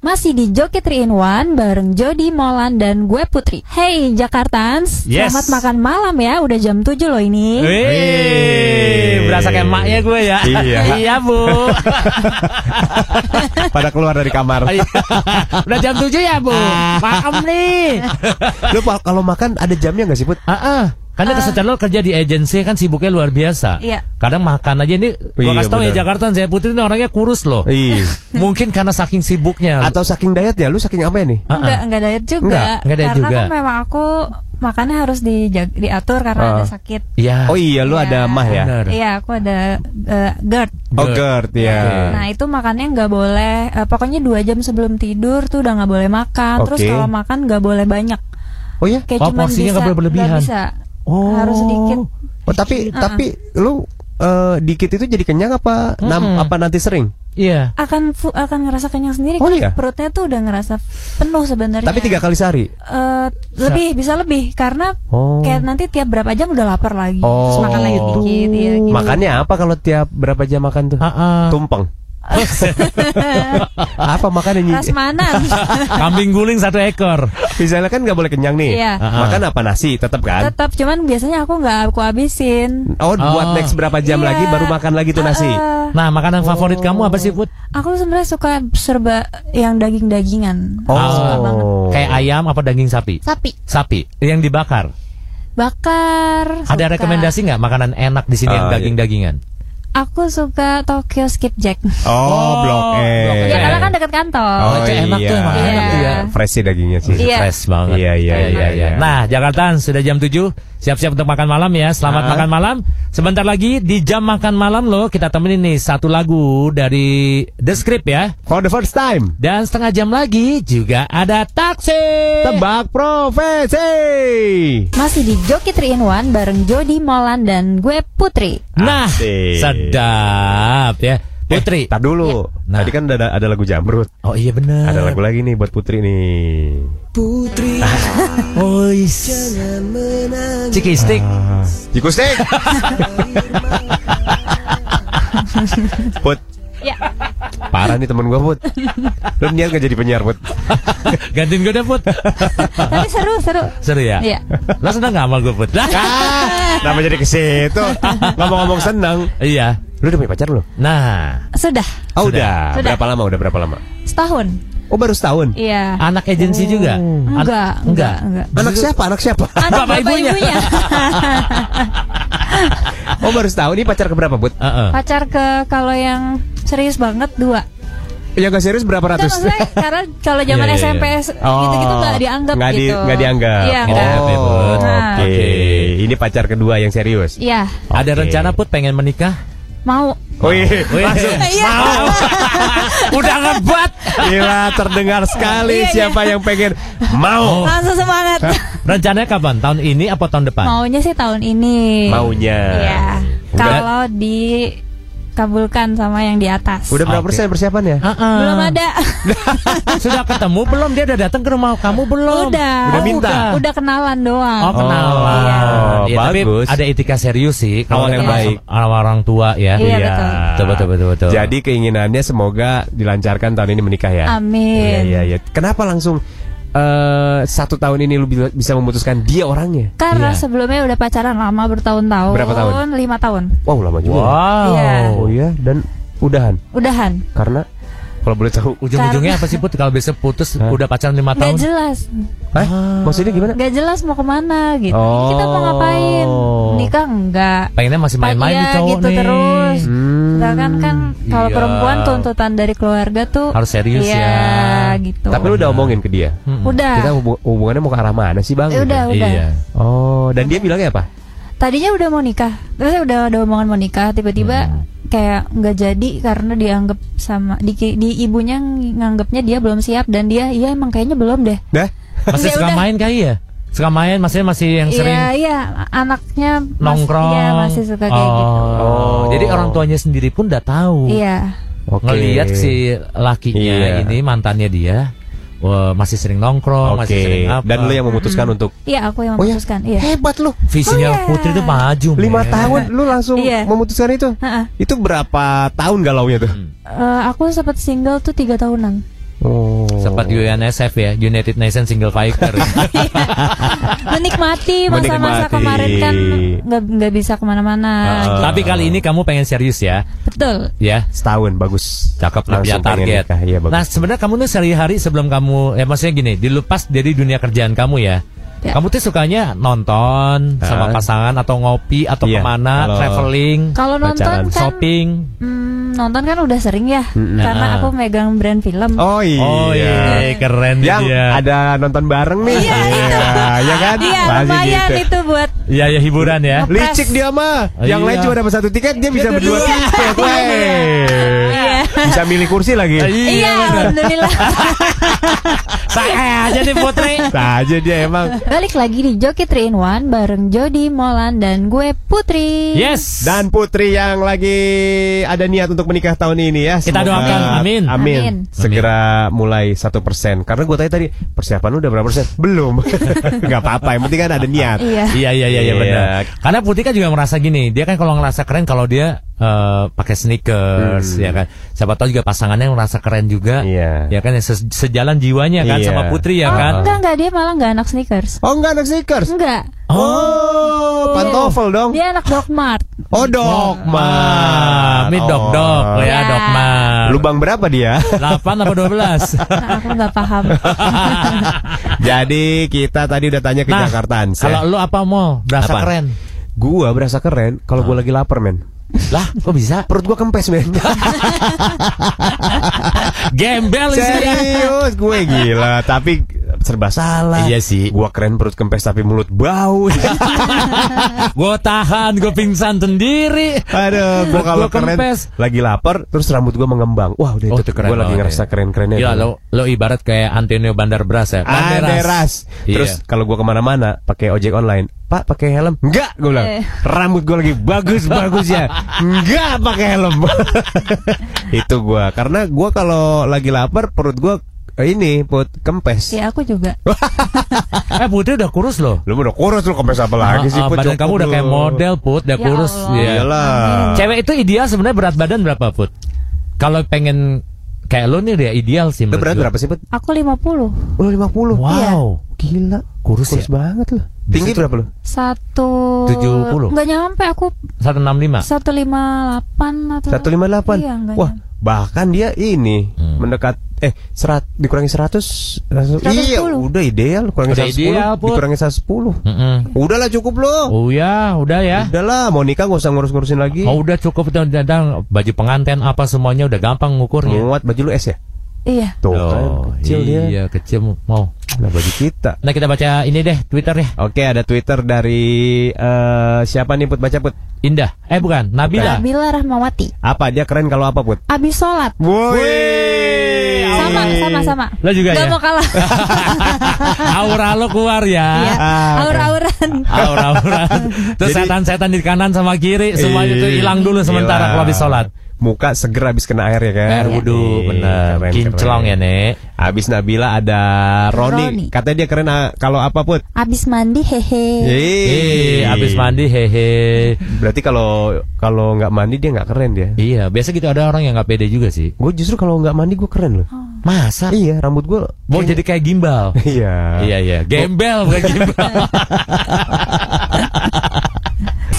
Masih di Joki 3 in 1 bareng Jody Molan dan gue Putri. Hey Jakartans, Yes. selamat makan malam ya. Udah jam 7 loh ini. Wih, berasa kayak emaknya gue ya. Iya. (laughs) iya bu. (laughs) Pada keluar dari kamar. Iya. Udah jam 7 ya bu. Makan nih. Lu kalau makan ada jamnya nggak sih put? Ah, ah. Karena kesetan lo kerja di agensi kan sibuknya luar biasa. Iya. Kadang makan aja ini gua Iya, kasih tau ya. Jakarta saya Putri ini orangnya kurus loh. Iya. (laughs) Mungkin karena saking sibuknya. Atau saking diet ya? Lu saking apa ya nih? Ah, ah. Enggak, enggak diet juga. Enggak, enggak diet karena juga. kan memang aku makannya harus dijag- diatur karena Ah. ada sakit. Iya. Oh iya, lu Iya. ada mah ya? Iya, aku ada eh, GERD. Oh GERD ya. Nah itu makannya nggak boleh, eh, pokoknya dua jam sebelum tidur tuh udah nggak boleh makan. Terus Oke. kalau makan nggak boleh banyak. Oh ya? Kayak Oh, cuman porsinya bisa, nggak boleh berlebihan. nggak bisa. Oh. Harus sedikit. Oh tapi tapi lu eh, dikit itu jadi kenyang apa nam- Mm-mm. apa nanti sering? Iya. Akan fu- akan ngerasa kenyang sendiri. Oh, kan iya? Perutnya tuh udah ngerasa penuh sebenarnya. Tapi tiga kali sehari. Eh, lebih bisa lebih karena Oh. kayak nanti tiap berapa jam udah lapar lagi. Oh. Terus makan lagi dikit ya gitu. Makannya apa kalau tiap berapa jam makan tuh? Ah, ah. Tumpeng. (laughs) apa makannya Nyi? Prasmanan. (laughs) Kambing guling satu ekor. Misalnya kan nggak boleh kenyang nih. Iya. Makan apa nasi tetap kan? Tetap cuman biasanya aku nggak aku habisin. Oh, buat Oh. next berapa jam Iya. lagi baru makan lagi tuh nasi. Eh, Nah, makanan favorit kamu apa sih, Put? aku sebenarnya suka serba yang daging-dagingan. Oh. Suka banget. Kayak ayam apa daging sapi? Sapi Sapi yang dibakar. bakar. Ada suka. rekomendasi nggak makanan enak di sini yang Ah, iya. Aku suka Tokyo Skipjack. Oh, Oh, blok E. Blok E. Ya karena kan dekat kantor. Oh, itu enak tuh, emang Iya. enak tuh ya. Fresh sih dagingnya sih. Iya. Fresh banget. Iya, iya, iya, iya. Nah, Jakarta sudah jam 7. Siap-siap untuk makan malam ya. Selamat Ah. makan malam. Sebentar lagi di jam makan malam loh kita temenin nih satu lagu dari The Script ya. For the first time. Dan setengah jam lagi juga ada taksi. Tebak profesi. Masih di Joki 3 in 1 bareng Jody Molan dan gue Putri. Nah, Asik. Sedap ya. Putri. Eh, tar dulu. Nah. Tadi kan ada ada lagu Jamrut. Oh iya benar. Ada lagu lagi nih buat Putri nih. Oh, is. Ciki stick. Ah, Steak. Put, Ya, parah nih temen gua Put. Lu niat gak jadi penyiar Put? (laughs) Gantiin gue deh, Put. tapi seru seru. Seru ya? Iya. Lo seneng gak sama gue, Put? Ah, Kenapa jadi ke situ? Ngomong-ngomong senang. iya. Lu udah punya pacar lu? Nah, Sudah Oh, Sudah. udah. Sudah. Berapa lama? Udah berapa lama? setahun. Oh, baru setahun. Iya. anak agensi juga? An- Enggak, enggak, enggak. Anak siapa? Anak siapa? Anak Bapak ibunya. (laughs) (laughs) Oh, baru setahun. Ini pacar keberapa, Put? Heeh. Pacar ke kalau yang serius banget dua. Ya gak serius berapa ratus? karena kalau zaman iya, SMP iya. gitu-gitu nggak dianggap nggak di, gitu. nggak dianggap. Iya, ya. Oh, Nah. Oke. Oke. Ini pacar kedua yang serius. Iya, Ada Oke. rencana Put pengen menikah? Mau. Wih, Wih. langsung (laughs) Iya. mau. Udah ngebat. Gila, terdengar sekali Iya, iya. siapa yang pengen mau. Langsung semangat. Rencananya kapan? Tahun ini apa tahun depan? Maunya sih tahun ini. Maunya. Iya. Udah. Kalau dikabulkan sama yang di atas. Udah berapa Oke. persen persiapannya? Heeh. Belum ada. (laughs) Sudah ketemu belum? Dia udah datang ke rumah kamu belum? Udah. Udah minta? Udah kenalan doang. Oh kenalan. Oh, Iya, tapi bagus. ada etika serius sih. Kalau Awal yang baik. sama sama orang tua ya. Iya, betul. Betul betul betul betul. Jadi keinginannya semoga dilancarkan tahun ini menikah ya. Amin. Iya iya iya. Kenapa langsung eh satu tahun ini lu bi- bisa memutuskan dia orangnya? Karena Iya. sebelumnya udah pacaran lama bertahun-tahun. Berapa tahun? Lima tahun. Wow lama juga. Wow. Iya. Oh iya dan udahan Udahan. karena kalau boleh tahu. Ujung-ujungnya apa sih Put? Kalau besok putus Hah? udah pacaran lima Gak tahun? jelas. Hah? Maksudnya gimana? Gak jelas mau ke mana gitu. Oh. Kita mau ngapain? Nikah enggak. Pengennya masih main-main Iya, cowok gitu nih. terus. Hmm. Sedangkan kan kalau Iya. perempuan tuntutan dari keluarga tuh Harus serius iya, ya. gitu. Tapi lu udah omongin ke dia. Mm-mm. udah. Kita hubu- hubungannya mau ke arah mana sih bang? Udah, udah. Iya. Oh dan dia bilangnya apa? Tadinya udah mau nikah. Terus udah ada omongan mau nikah, tiba-tiba Hmm. kayak nggak jadi karena dianggap sama di, di ibunya nganggapnya dia belum siap dan dia iya emang kayaknya belum deh. Dah? (laughs) Masih Ya suka udah. main kali ya? Suka main, maksudnya masih yang sering Iya, iya, anaknya mas- nongkrong. Iya, masih suka kayak oh. gitu. Oh. Jadi orang tuanya sendiri pun udah tahu. Iya. Oke. Ngelihat si lakinya Iya. ini mantannya dia wah, masih sering nongkrong, Oke. masih sering apa. Dan lu yang memutuskan untuk Iya, aku yang Oh ya? memutuskan. Iya. hebat lu. visinya Oh, iya. Putri itu maju. Lima men. tahun lu langsung Iya. memutuskan itu. Ha-ha. Itu berapa tahun galaunya tuh? Eh, aku sempat single tuh tiga tahunan. Oh. Sempat UNSF ya, United Nations Single Fighter. (laughs) Menikmati masa-masa kemarin kan nggak nggak bisa ke mana-mana. gitu. Tapi kali ini kamu pengen serius ya, Betul. ya. setahun bagus. Cakep punya Langsung pengen target. Iya bagus. Nah sebenarnya kamu tuh sehari-hari sebelum kamu, ya maksudnya gini, dilepas dari dunia kerjaan kamu ya. Ya. Kamu tuh sukanya nonton sama Ah. pasangan atau ngopi atau Iya, ke mana, kalau- traveling, Kalau nonton Pacaran. kan shopping. hmm, nonton kan udah sering ya, Mm-mm. karena Ah. aku megang brand film. Oh iya. Oh iya, keren Yang dia. ada nonton bareng nih. Iya, ya kan? Iya, lumayan gitu. itu buat Iya ya hiburan ya. Ngepres. Licik dia mah. Oh, Yang iya. lain cuma dapat satu tiket, dia bisa berdua tiket. Wey. Iya. Bisa milih kursi lagi. Iya, alhamdulillah. (laughs) Saya aja nih Putri. Nah, aja dia emang. Balik lagi di Joki 3 in 1 bareng Jody Molan dan gue Putri. Yes. Dan Putri yang lagi ada niat untuk menikah tahun ini ya. Kita Semoga- doakan, amin. Amin. Amin. Segera mulai satu persen. Karena gue tanya tadi persiapan lu udah berapa persen? Belum. (laughs) Gak apa-apa. Yang penting kan ada niat. Iya. Iya iya iya iya Iya. benar. Karena Putri kan juga merasa gini, dia kan kalau ngerasa keren kalau dia eh, pakai sneakers Hmm. ya kan. Siapa tahu juga pasangannya merasa keren juga. Iya. Ya kan ya, se- sejalan jiwanya kan Iya. sama Putri ya oh, kan. enggak enggak dia malah enggak anak sneakers. Oh enggak anak sneakers. Enggak. Oh, pantofel dong. Dia anak Doc Mart. Oh, dogma. Mami dok dok Oh. ya Ya. dok mar. Lubang berapa dia? 8 apa 12? (laughs) Nah, aku nggak paham. (laughs) Jadi kita tadi udah tanya ke Jakarta Ans, ya. Nah, kalau lu apa mau? Berasa Apa? keren. Gua berasa keren kalau gua lagi lapar, men. Lah, kok bisa? Perut gua kempes, men. (laughs) Gembel sih. Serius, gue gila. Tapi serba salah. Iya sih. Gua keren perut kempes tapi mulut bau. (laughs) Gue tahan, gue pingsan sendiri. Aduh, gua Perut kalau keren kempes. lagi lapar, terus rambut gua mengembang. Wah, udah Oh, itu itu keren gua lagi ngerasa ya. keren-kerennya. Tuh. lo, lo ibarat kayak Antonio Bandar Beras ya. Anderas. Iya. Terus kalau gua ke mana-mana pakai ojek online, Pak pakai helm? Enggak, gue bilang. Eh. Rambut gua lagi bagus bagus ya. Enggak pakai helm. (laughs) Itu gua karena gua kalau lagi lapar perut gua eh, ini put kempes. Ya aku juga. (laughs) eh Putri udah kurus loh. Lu udah kurus lu kempes apa lagi sih? Ah, ah, Put? badan kamu udah kayak model Put, udah Ya kurus. Iya. Iyalah. Cewek itu ideal sebenarnya berat badan berapa Put? Kalau pengen kayak lo nih udah ideal sih Lu berat berapa sih, Put? Aku 50. Lu 50. Wow. Gila. Kurus Kurus ya? banget lu. Tinggi berapa lu? Satu 70. Enggak nyampe aku 165. 158 atau 158. Iya, enggak Wah, nyampe. bahkan dia ini Hmm. mendekat eh serat dikurangi 100 110. Iya, udah ideal kurangi Udah 110 ideal, Put. dikurangi 110. Mm-mm. Udahlah cukup lo. Oh ya, udah ya. Udahlah, mau nikah gak usah ngurus-ngurusin lagi. Oh udah cukup udah. baju pengantin apa semuanya udah gampang ngukurnya. Muat baju lu S ya? Iya. Tuh Oh, kan, kecil dia. iya, kecil mau. Nah, baju kita. Nah kita baca ini deh Twitter ya. Oke, ada Twitter dari eh, siapa nih Put baca Put? Indah. Eh bukan, Nabila. Nabila Rahmawati. Apa dia keren kalau apa Put? Abis sholat. Woi. Sama, sama, sama. Lo juga Gak ya? mau kalah. (laughs) Aura lo keluar Iya. ya. Ah, Aur-auran. Aura-aura. (laughs) Terus setan-setan di kanan sama kiri semuanya itu hilang dulu sementara Gila. kalau habis sholat. Muka seger habis kena air ya kan? Air wudhu, Ih, bener. Kinclong ya, Nek. Habis Nabila ada Roni. Roni. Katanya dia keren ah, kalau apa Put? Abis mandi hehe. Eh, habis mandi hehe. Berarti kalau kalau nggak mandi dia nggak keren dia. Iya, biasa gitu ada orang yang nggak pede juga sih. Gue justru kalau nggak mandi gue keren loh. Masa? Iya, rambut gue. Mau jadi kayak gimbal. Iya. Iya iya, gembel bukan gimbal. (laughs)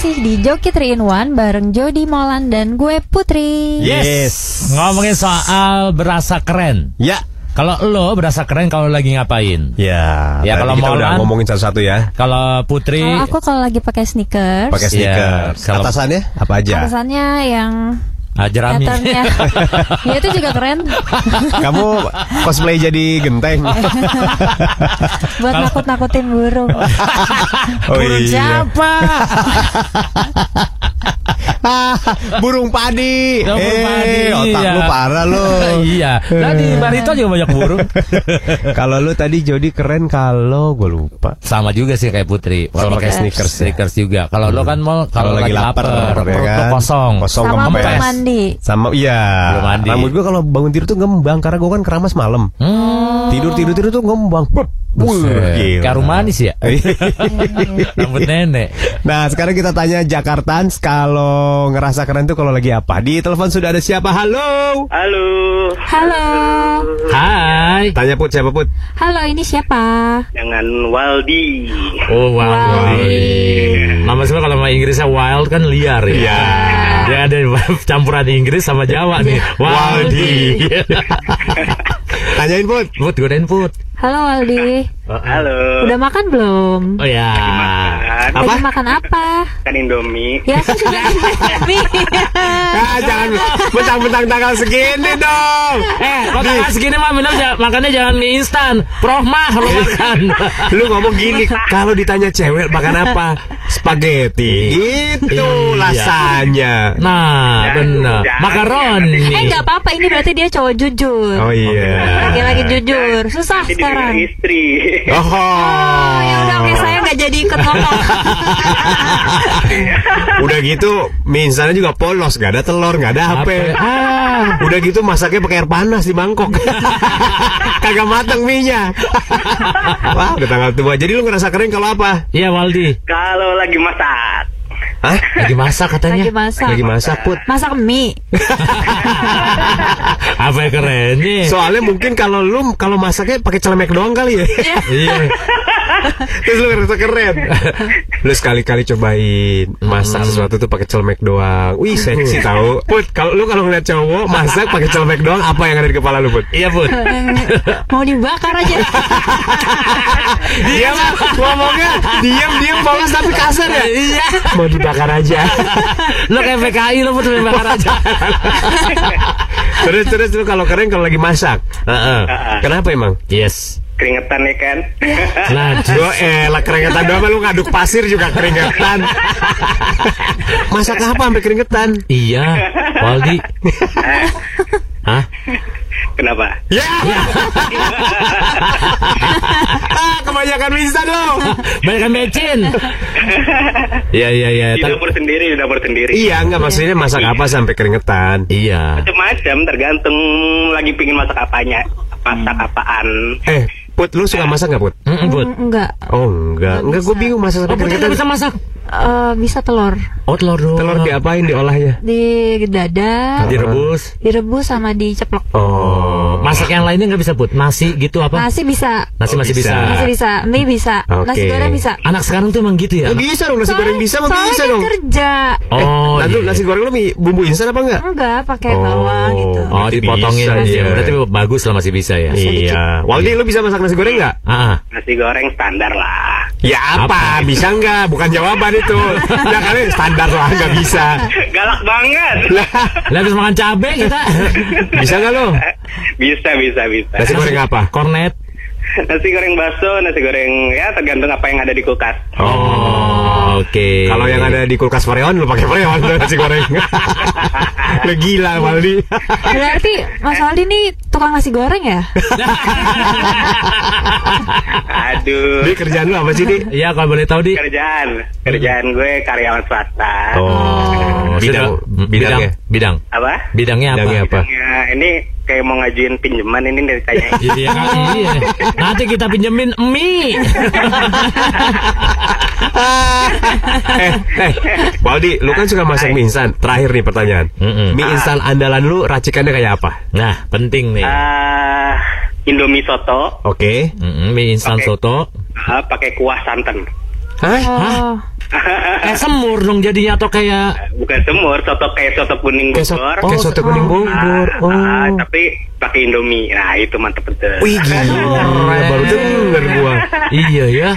Sih di Joki 3 in 1 bareng Jody Molan dan gue Putri. Yes. Ngomongin soal berasa keren. Ya. Kalau lo berasa keren kalau lagi ngapain? Ya. Ya, kalau kita udah ngomongin satu-satu ya. Kalau Putri Kalau aku kalau lagi pakai sneakers, Pakai Iya, sneakers. kalau- Atasannya apa aja? atasannya yang ah, jerami. (laughs) ya itu juga keren. Kamu cosplay jadi genteng. (laughs) Buat nakut-nakutin burung. oh Burung iya. siapa? (laughs) (laughs) burung padi. Ya, (laughs) burung eh, padi, otak iya. lu parah lu. (laughs) iya. Nah di Barito juga banyak burung. kalau lu tadi Jody keren kalau gue lupa. Sama juga sih kayak Putri. Kalau pakai sneakers ya. sneakers juga. Kalau lo kan mau kalau lagi lapar, ya perut kan? kosong. Kosong Sama kempes. belum mandi. Sama iya. Belum mandi. Rambut gue kalau bangun tidur tuh ngembang karena gue kan keramas malam. Hmm. Tidur tidur tidur tuh ngembang. Wuh, rumah manis ya. (laughs) Rambut nenek. Nah sekarang kita tanya Jakartans kalau ngerasa keren tuh kalau lagi apa? Di telepon sudah ada siapa? Halo. Halo. Halo. Hai. Tanya Put siapa Put? Halo, ini siapa? Dengan Waldi. Oh. Waldi. Nama sebenarnya kalau nama Inggrisnya wild kan liar ya. Iya. Dia ada (laughs) campuran Inggris sama Jawa nih. Waldi. (laughs) Tanyain Put. Put, godain Put. Halo Aldi. Halo. Udah makan belum? Oh ya. Makan. Lagi makan apa? Kan Indomie. Ya juga (laughs) Indomie. Ah, jangan mentang-mentang tanggal segini dong. Eh, kok tanggal segini mah ja- makannya jangan mie instan. Proh mah lo makan. (laughs) Lu ngomong gini, kalau ditanya cewek makan apa? Spaghetti. Itu Iya. lasanya. Nah, Jangan, bener. jangan. Makaroni. eh nggak apa-apa ini berarti dia cowok jujur. Oh iya. Lagi-lagi jujur. Susah sekarang. istri. Oh. (laughs) Oh, ya udah oke saya nggak jadi ikut ngomong. (laughs) Udah gitu, mie juga polos, gak ada telur, gak ada HP. Ah. Udah gitu masaknya pakai air panas di mangkok. (laughs) Kagak mateng mie-nya. Wah, udah tanggal tua. Jadi lu ngerasa keren kalau apa? Iya, Waldi. Kalau lagi masak. Hah? Lagi masak katanya. Lagi masak. Lagi masak, Put. Masak mie. (laughs) Apa yang kerennya? Soalnya mungkin kalau lu kalau masaknya pakai celemek doang kali ya. Iya. (laughs) Terus lu ngerasa keren. (laughs) lu sekali-kali cobain masak sesuatu tuh pakai celemek doang. Wih, seksi tahu. Put, kalau lu kalau ngeliat cowok masak pakai celemek doang, apa yang ada di kepala lu, Put? Iya, Put. (laughs) Mau dibakar aja. Dia mah ngomongnya diam-diam polos tapi kasar ya. Iya. Mau dibakar aja. Lo kayak PKI lo Put main bakar aja. terus terus lu kalau keren kalau lagi masak. Heeh. Kenapa emang? Yes. Keringetan ya kan? Nah, Gue elah keringetan doang lu ngaduk pasir juga keringetan. (laughs) Masak apa sampai keringetan? iya, Waldi. (laughs) Hah? Kenapa? Ya. ah, (laughs) kebanyakan instan lo. Banyak becin. Iya, iya, iya. Di dapur sendiri, di dapur sendiri. Iya, enggak maksudnya masak apa sampai keringetan. Iya. Macam-macam tergantung lagi pingin masak apanya. Masak apaan. Eh, Put, lu suka masak nggak Put? Mm, Put. Enggak. Oh enggak, enggak gue bingung masak Oh, sampai Put nggak keringetan. bisa masak. Eh, bisa telur Oh, telur doang. Telur diapain diolahnya? di dada, direbus. direbus sama diceplok. Oh, Masak yang lainnya nggak bisa Put. Nasi gitu apa? Nasi bisa, Nasi Oh, masih bisa. bisa. nasi bisa, mie bisa, Oke. nasi goreng bisa. Anak sekarang tuh emang gitu ya. Ya bisa dong nasi goreng bisa mah Soalnya bisa dong. kerja. Oh, Lalu iya. nasi goreng lu mi- bumbu instan apa enggak? Enggak, pakai Oh. bawang gitu. Oh, Berarti dipotongin. bisa, Iya, iya. berarti bagus lah masih bisa ya. Iya. Waldi lu bisa masak nasi goreng nggak? Ah, ah. Nasi goreng standar lah. Ya apa? Apa? Bisa nggak? Bukan jawaban itu. ya kali standar lah nggak bisa. Galak banget. Lah, Lah habis makan cabe kita. bisa nggak lo? bisa, bisa, bisa. Nasi goreng apa? Kornet. Nasi goreng bakso, nasi goreng ya tergantung apa yang ada di kulkas. Oh, oke. Kalau yang ada di kulkas Freon lu pakai Freon nasi goreng. (laughs) lu gila Waldi. Berarti Mas Aldi nih tukang nasi goreng ya? (laughs) Aduh. Di kerjaan lu apa sih, Di? Iya, kalau boleh tahu di. Kerjaan, kerjaan gue karyawan swasta. Oh, bidang, bidang bidang, bidangnya. bidang. Apa? Bidangnya apa? Bidangnya apa? Ya, ini kayak mau ngajuin pinjaman ini dari tanya. (laughs) Iya, iya. Nanti kita pinjemin mie. (laughs) eh, eh, Waldi, lu kan suka masak mie instan. Terakhir nih pertanyaan. Mm-mm. Mie instan andalan lu racikannya kayak apa? Nah, penting nih. Ah, Indomie soto, Oke. Mm-mm, mie instan Oke. soto. ah, pakai kuah santan. Hah? Oh, Kayak semur dong jadinya atau kayak Bukan semur, soto kayak soto kuning Kayak so- Bogor. kayak soto kuning Bogor. Ah, ah, Oh. tapi pakai Indomie. Nah, itu mantep betul. Wih gila, (laughs) baru denger gua. Iya ya.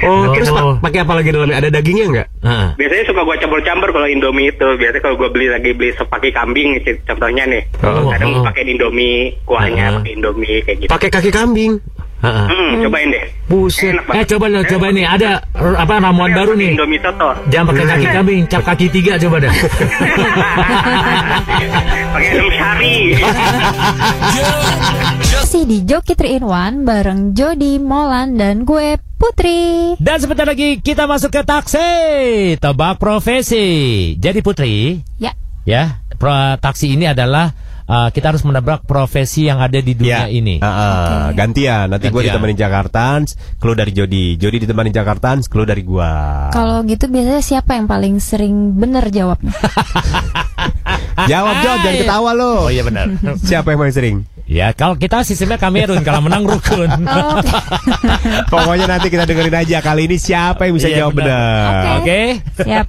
Oh, Oh. terus pa- pakai apa lagi dalamnya? Ada dagingnya nggak? Heeh. Biasanya suka gue campur-campur kalau Indomie itu. Biasanya kalau gue beli lagi beli sop pakai kambing, contohnya nih. Oh. Kadang Oh. pakai Indomie, kuahnya Ah. pakai Indomie kayak gitu. Pakai kaki kambing. Ha-ha. Hmm, cobain deh. Buset. Enak Eh coba lo, coba nih ada apa ramuan baru nih. Indomie Toto. Jangan pakai kaki kambing, cap kaki tiga coba dah. (laughs) Pakai enam sari. Masih di Joki 3 in 1 bareng Jody, Molan, dan gue Putri. Dan sebentar lagi kita masuk ke taksi tebak profesi. Jadi Putri, Ya, ya pro, taksi ini adalah uh, kita harus menebak profesi yang ada di dunia ini. Ah, ah, gantian. Nanti gue Gantian. ditemenin Jakarta, clue dari Jody. Jody ditemenin Jakarta, clue dari gua. kalau gitu biasanya siapa yang paling sering bener jawabnya? (laughs) Jawab Jod, jangan ketawa lo. Oh iya benar. (laughs) Siapa yang paling sering? ya kalau kita sistemnya Kamerun kalau menang rukun. (laughs) Oh, Oke. Pokoknya nanti kita dengerin aja kali ini siapa yang bisa Iya, jawab benar. benar. Oke. Siap.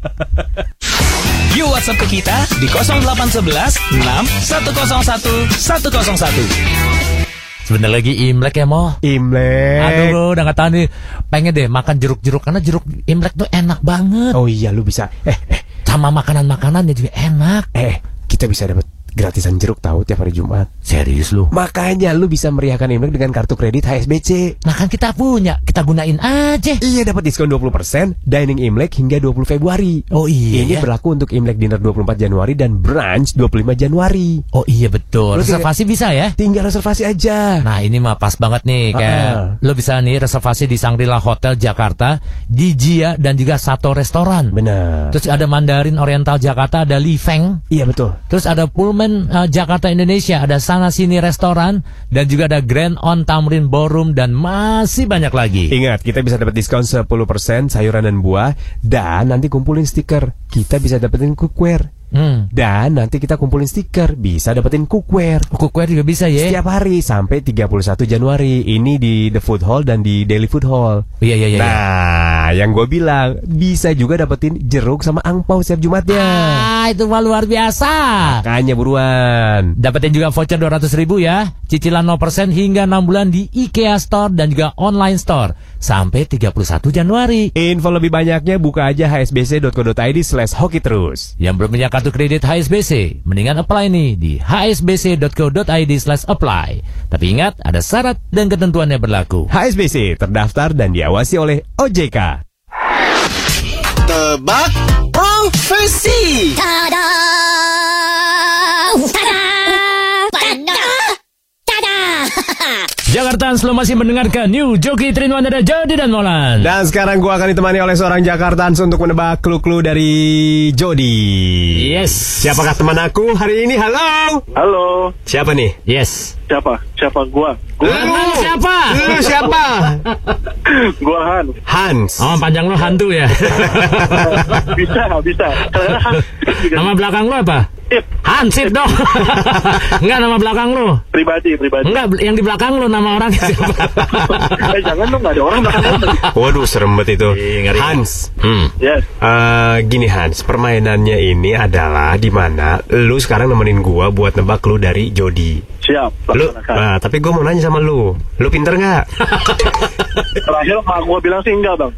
Yuk WhatsApp ke kita di 0811 6101 101. Sebentar lagi Imlek ya Mo. Imlek. Aduh bro, udah gak tahan nih Pengen deh makan jeruk-jeruk Karena jeruk Imlek tuh enak banget Oh iya lu bisa. Eh, eh, Sama makanan-makanannya juga enak eh, kita bisa dapat gratisan jeruk tahu tiap hari Jumat. Serius lu Makanya lu bisa meriahkan Imlek dengan kartu kredit HSBC. Nah kan kita punya Kita gunain aja Iya dapat diskon 20% dining Imlek hingga 20 Februari. Oh iya Ini berlaku untuk Imlek dinner 24 Januari dan brunch 25 Januari. Oh iya betul Lu Reservasi bisa ya Tinggal reservasi aja. Nah ini mah pas banget nih Kayak Ah. Lo bisa nih reservasi di Sangrila Hotel Jakarta Di Jia dan juga Sato Restoran Benar. Terus ada Mandarin Oriental Jakarta Ada Li Feng Iya betul. Terus ada Pullman uh, Jakarta Indonesia, ada Sana Sini Restoran, dan juga ada Grand On Tamrin Ballroom dan masih banyak lagi. Ingat, kita bisa dapat diskon 10% sayuran dan buah dan nanti kumpulin stiker. Kita bisa dapetin cookware. Hmm. Dan nanti kita kumpulin stiker, bisa dapetin cookware. Cookware juga bisa ya. Setiap hari sampai 31 Januari. Ini di The Food Hall dan di Daily Food Hall. Iya iya iya. iya. Nah, yang gue bilang bisa juga dapetin jeruk sama angpau setiap Jumatnya. Ah, itu mah luar biasa. Makanya buruan. Dapetin juga voucher 200 ribu ya. Cicilan 0% hingga 6 bulan di IKEA Store dan juga online store. Sampai 31 Januari. Info lebih banyaknya buka aja hsbc.co.id slash hoki terus. Yang belum punya kartu kredit HSBC, mendingan apply nih di hsbc.co.id slash apply. Tapi ingat, ada syarat dan ketentuannya berlaku. HSBC terdaftar dan diawasi oleh OJK. Tebak profesi. Jakarta lo masih mendengarkan New Joki Trinwan ada Jody dan Molan. Dan sekarang gua akan ditemani oleh seorang Jakartans untuk menebak clue-clue dari Jody. Yes. Siapakah teman aku hari ini? Halo. Halo, Siapa nih? Yes. siapa? Siapa gua? Lu siapa? Lu siapa? (laughs) gua Han. Hans. Oh, panjang lo hantu ya. (laughs) bisa, bisa. Nama belakang lo apa? Ip, Hansip dong. (laughs) Enggak nama belakang lo. pribadi, pribadi. Enggak, yang di belakang lo nama orang siapa? eh, jangan dong, nggak ada orang belakang. Waduh, serem banget itu. Hans. Hmm. Yes. Eh, gini Hans, permainannya ini adalah di mana lu sekarang nemenin gua buat nebak lu dari Jody. Siap, Lu, nah, tapi gua mau nanya sama lu, lu pinter nggak? Terakhir mak gua bilang sih enggak, Bang.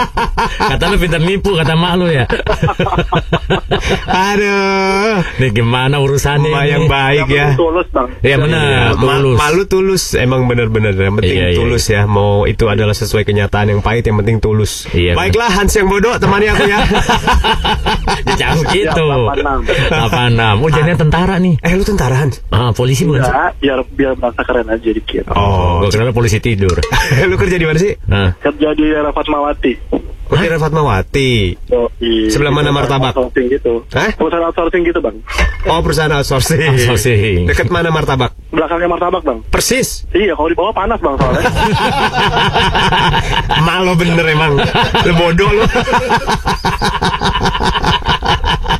(laughs) Kata lu pintar nipu kata mak lu ya. (laughs) Aduh, Nih gimana urusannya Ma ini? yang baik ya. tulus, Bang. Iya benar, Ma- tulus. malu tulus emang bener-bener yang penting Iya, iya, tulus ya mau itu adalah sesuai kenyataan yang pahit yang penting tulus Iya, baiklah Hans yang bodoh temani aku ya (laughs) Jangan gitu. Siap, 86. Oh, jadinya tentara nih. eh lu tentara Hans Ah, polisi bukan? Enggak, biar biar merasa keren aja dikit. oh Gue kira polisi tidur. (laughs) lu kerja di mana sih Nah, Kerja di daerah Fatmawati. Oh, di Fatmawati Oh, di, Sebelah mana di martabak? Outsourcing gitu. Hah? Perusahaan outsourcing gitu, Bang. oh perusahaan outsourcing Outsourcing. dekat mana martabak Belakangnya martabak, Bang. persis Iya, kalau di bawah panas, Bang, soalnya. (laughs) Malo bener emang Lu bodoh lu (laughs)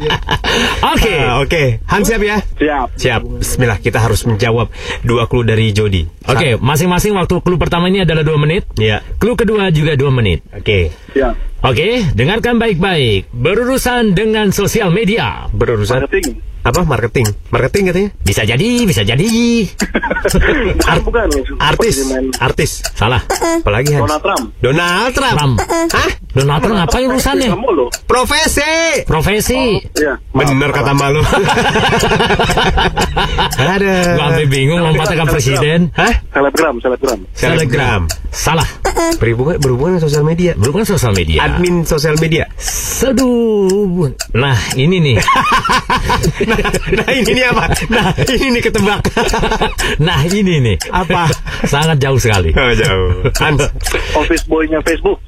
(laughs) Oke. Ah, Oke Hans siap ya Siap. Siap Bismillah kita harus menjawab Dua clue dari Jody Oke, masing-masing waktu clue pertama ini adalah 2 menit. Iya Clue kedua juga 2 menit. Oke Siap. Oke, dengarkan baik-baik. Berurusan dengan sosial media. Berurusan Marketing. Apa marketing? Marketing katanya? Bisa jadi, bisa jadi. (laughs) Bukan, bukan. Artis, artis. Salah. Apalagi Hans? Donald Trump. Donald Trump. Trump. Hah? Donald Trump ngapain urusannya? Kamu lo. Profesi. Profesi. Iya. Bener kata malu. (laughs) Ada. Gua sampai bingung lompatnya ke presiden. Hah? Selebgram, selebgram. Selebgram. Salah. Berhubungan berhubungan sosial media. Bukan sosial media. Admin sosial media. Seduh. Nah, ini nih. (laughs) nah, nah ini nih apa? Nah ini nih ketebak. (laughs) nah, ini nih. Apa? Sangat jauh sekali. Oh jauh. Hans. Office boy-nya Facebook.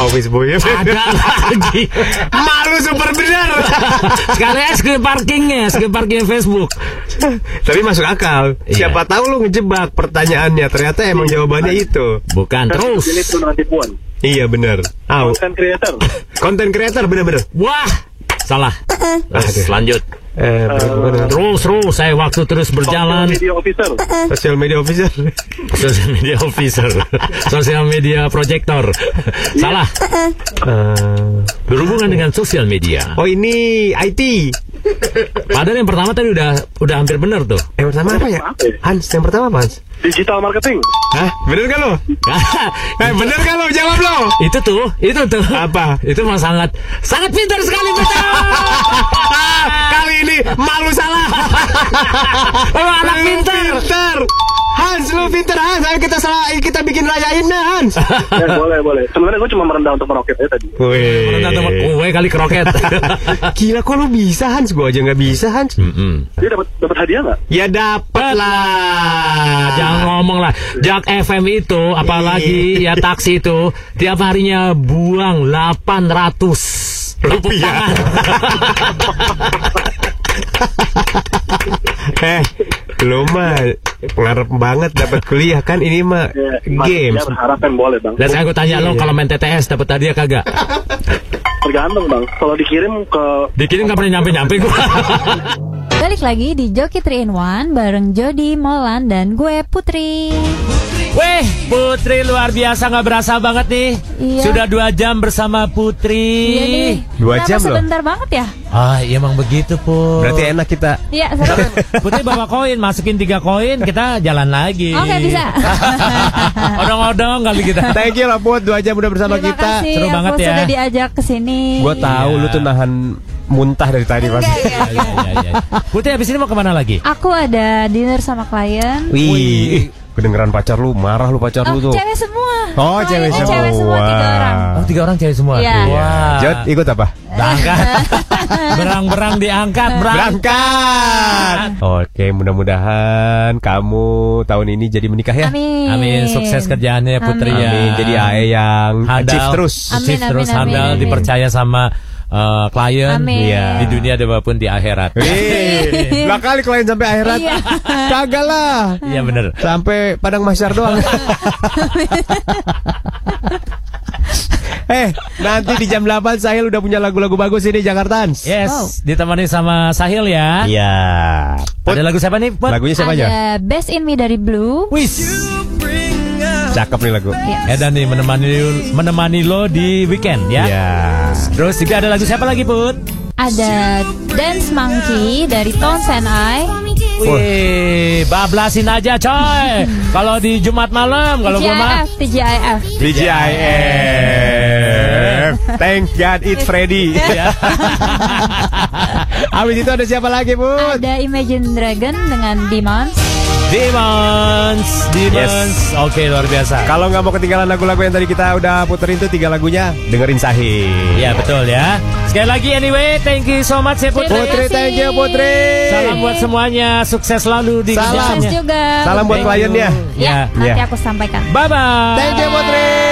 Office boy Ada lagi. Malu super benar. Sekalian screen parkingnya, screen parking Facebook. Tapi masuk akal. Iya. Siapa tahu lu ngejebak pertanyaannya. Ternyata emang jawabannya itu. Bukan terus. Ini tuh nanti puan. Iya benar. Au. Content creator. Content creator bener-bener. Wah, salah. Terus, lanjut. Eh, berhubungan dengan Terus, terus, saya waktu terus berjalan. Social media officer. (laughs) sosial media officer. Social media officer, (laughs) social media projector. Salah. Eh, Berhubungan dengan sosial media. oh ini IT. Padahal yang pertama tadi udah udah hampir benar tuh. Yang pertama apa ya? Ya? Hans, yang pertama apa Hans? Digital marketing. Hah? Bener kan lo? (laughs) Eh, bener kan lo? Jawab lo. itu tuh, itu tuh. Apa? Itu mah sangat sangat pintar sekali betul. (laughs) Kali ini malu salah. (laughs) Oh, anak pintar. pintar. Hans, lu pintar Hans. Ayo kita salah, kita bikin rayain deh Hans. (laughs) ya, boleh, boleh. Sebenarnya gue cuma merendah untuk meroket aja tadi. Wih. Rendah teman kue kali kroket. (laughs) Gila kok lu bisa Hans, gua aja nggak bisa Hans. Mm-mm. Dia dapat dapat hadiah nggak? Ya dapat lah. Jangan ngomong lah. Jak FM itu apalagi ya taksi itu tiap harinya buang 800 tepuk Rupiah. (laughs) (laughs) eh, lu mah ngarep banget dapat kuliah kan ini mah Ya, games. Berharap kan boleh bang. Dan sekarang gue tanya lo Iya. kalau main TTS dapat hadiah kagak? Tergantung bang. Kalau dikirim ke Dikirim nggak pernah nyampe-nyampe gue. (laughs) Balik lagi di Joki 3 in 1 bareng Jody, Molan, dan gue Putri. Weh, Putri luar biasa nggak berasa banget nih. Iya. Sudah dua jam bersama Putri. Iya nih. Dua Kenapa jam loh. sebentar banget ya? Ah, iya emang begitu pun. Berarti enak kita. Iya, seru. Putri bawa koin, masukin tiga koin, kita jalan lagi. Oke, bisa. (laughs) Odong-odong kali kita. Thank you lah buat dua jam udah bersama Terima kita. kasih Seru aku banget ya. sudah diajak ke sini. Gua tahu Iya. lu tuh nahan muntah dari tadi Enggak, pasti. Iya, iya, iya. Putri habis ini mau ke mana lagi? Aku ada dinner sama klien. Wih, kedengeran pacar lu, marah lu pacar Oh, lu tuh. cewek semua. Oh, cewek Kliennya semua. Cewek semua tiga orang. Oh, tiga orang cewek semua. Iya. Wah. Jod, ikut apa? Berangkat. (laughs) Berang-berang diangkat, berang. Berangkat. Oke, mudah-mudahan kamu tahun ini jadi menikah ya. Amin. Amin, sukses kerjaannya Putri Amin. ya. Amin. Jadi AE yang achieve terus. Amin, Achieve terus amin, handal amin. dipercaya sama eh, klien Amin. Iya. di dunia ada maupun di akhirat. Wih, dua kali klien sampai akhirat. Iya. Kagak lah. Iya bener. Sampai padang masyar doang. (laughs) eh, nanti di jam 8 Sahil udah punya lagu-lagu bagus ini Jakartans. Yes, Wow. ditemani sama Sahil ya. Iya. Ada lagu siapa nih? Put? Lagunya siapa aja? Ada Best in Me dari Blue. Wis. Cakep nih lagu. Iya. Edan nih menemani menemani lo di weekend ya. Iya. Terus juga ada lagu siapa lagi Put? Ada Dance Monkey dari Tones and I. Wih, bablasin aja coy. (laughs) Kalau di Jumat malam, kalau gua mah TGIF, TGIF. DJIF. Thank God it's Freddy. ya. (laughs) Abis itu ada siapa lagi, Bud? Ada Imagine Dragon dengan Demons. Demons, Demons. Oke, luar biasa. Kalau nggak mau ketinggalan lagu-lagu yang tadi kita udah puterin tuh tiga lagunya, dengerin Sahih. Iya betul ya. Sekali lagi anyway, thank you so much ya Putri. Putri, thank you Putri. Salam buat semuanya, sukses selalu di Salam. juga. Salam buat kliennya. Ya, Ya. nanti Ya. aku sampaikan. Bye bye. Thank you Putri.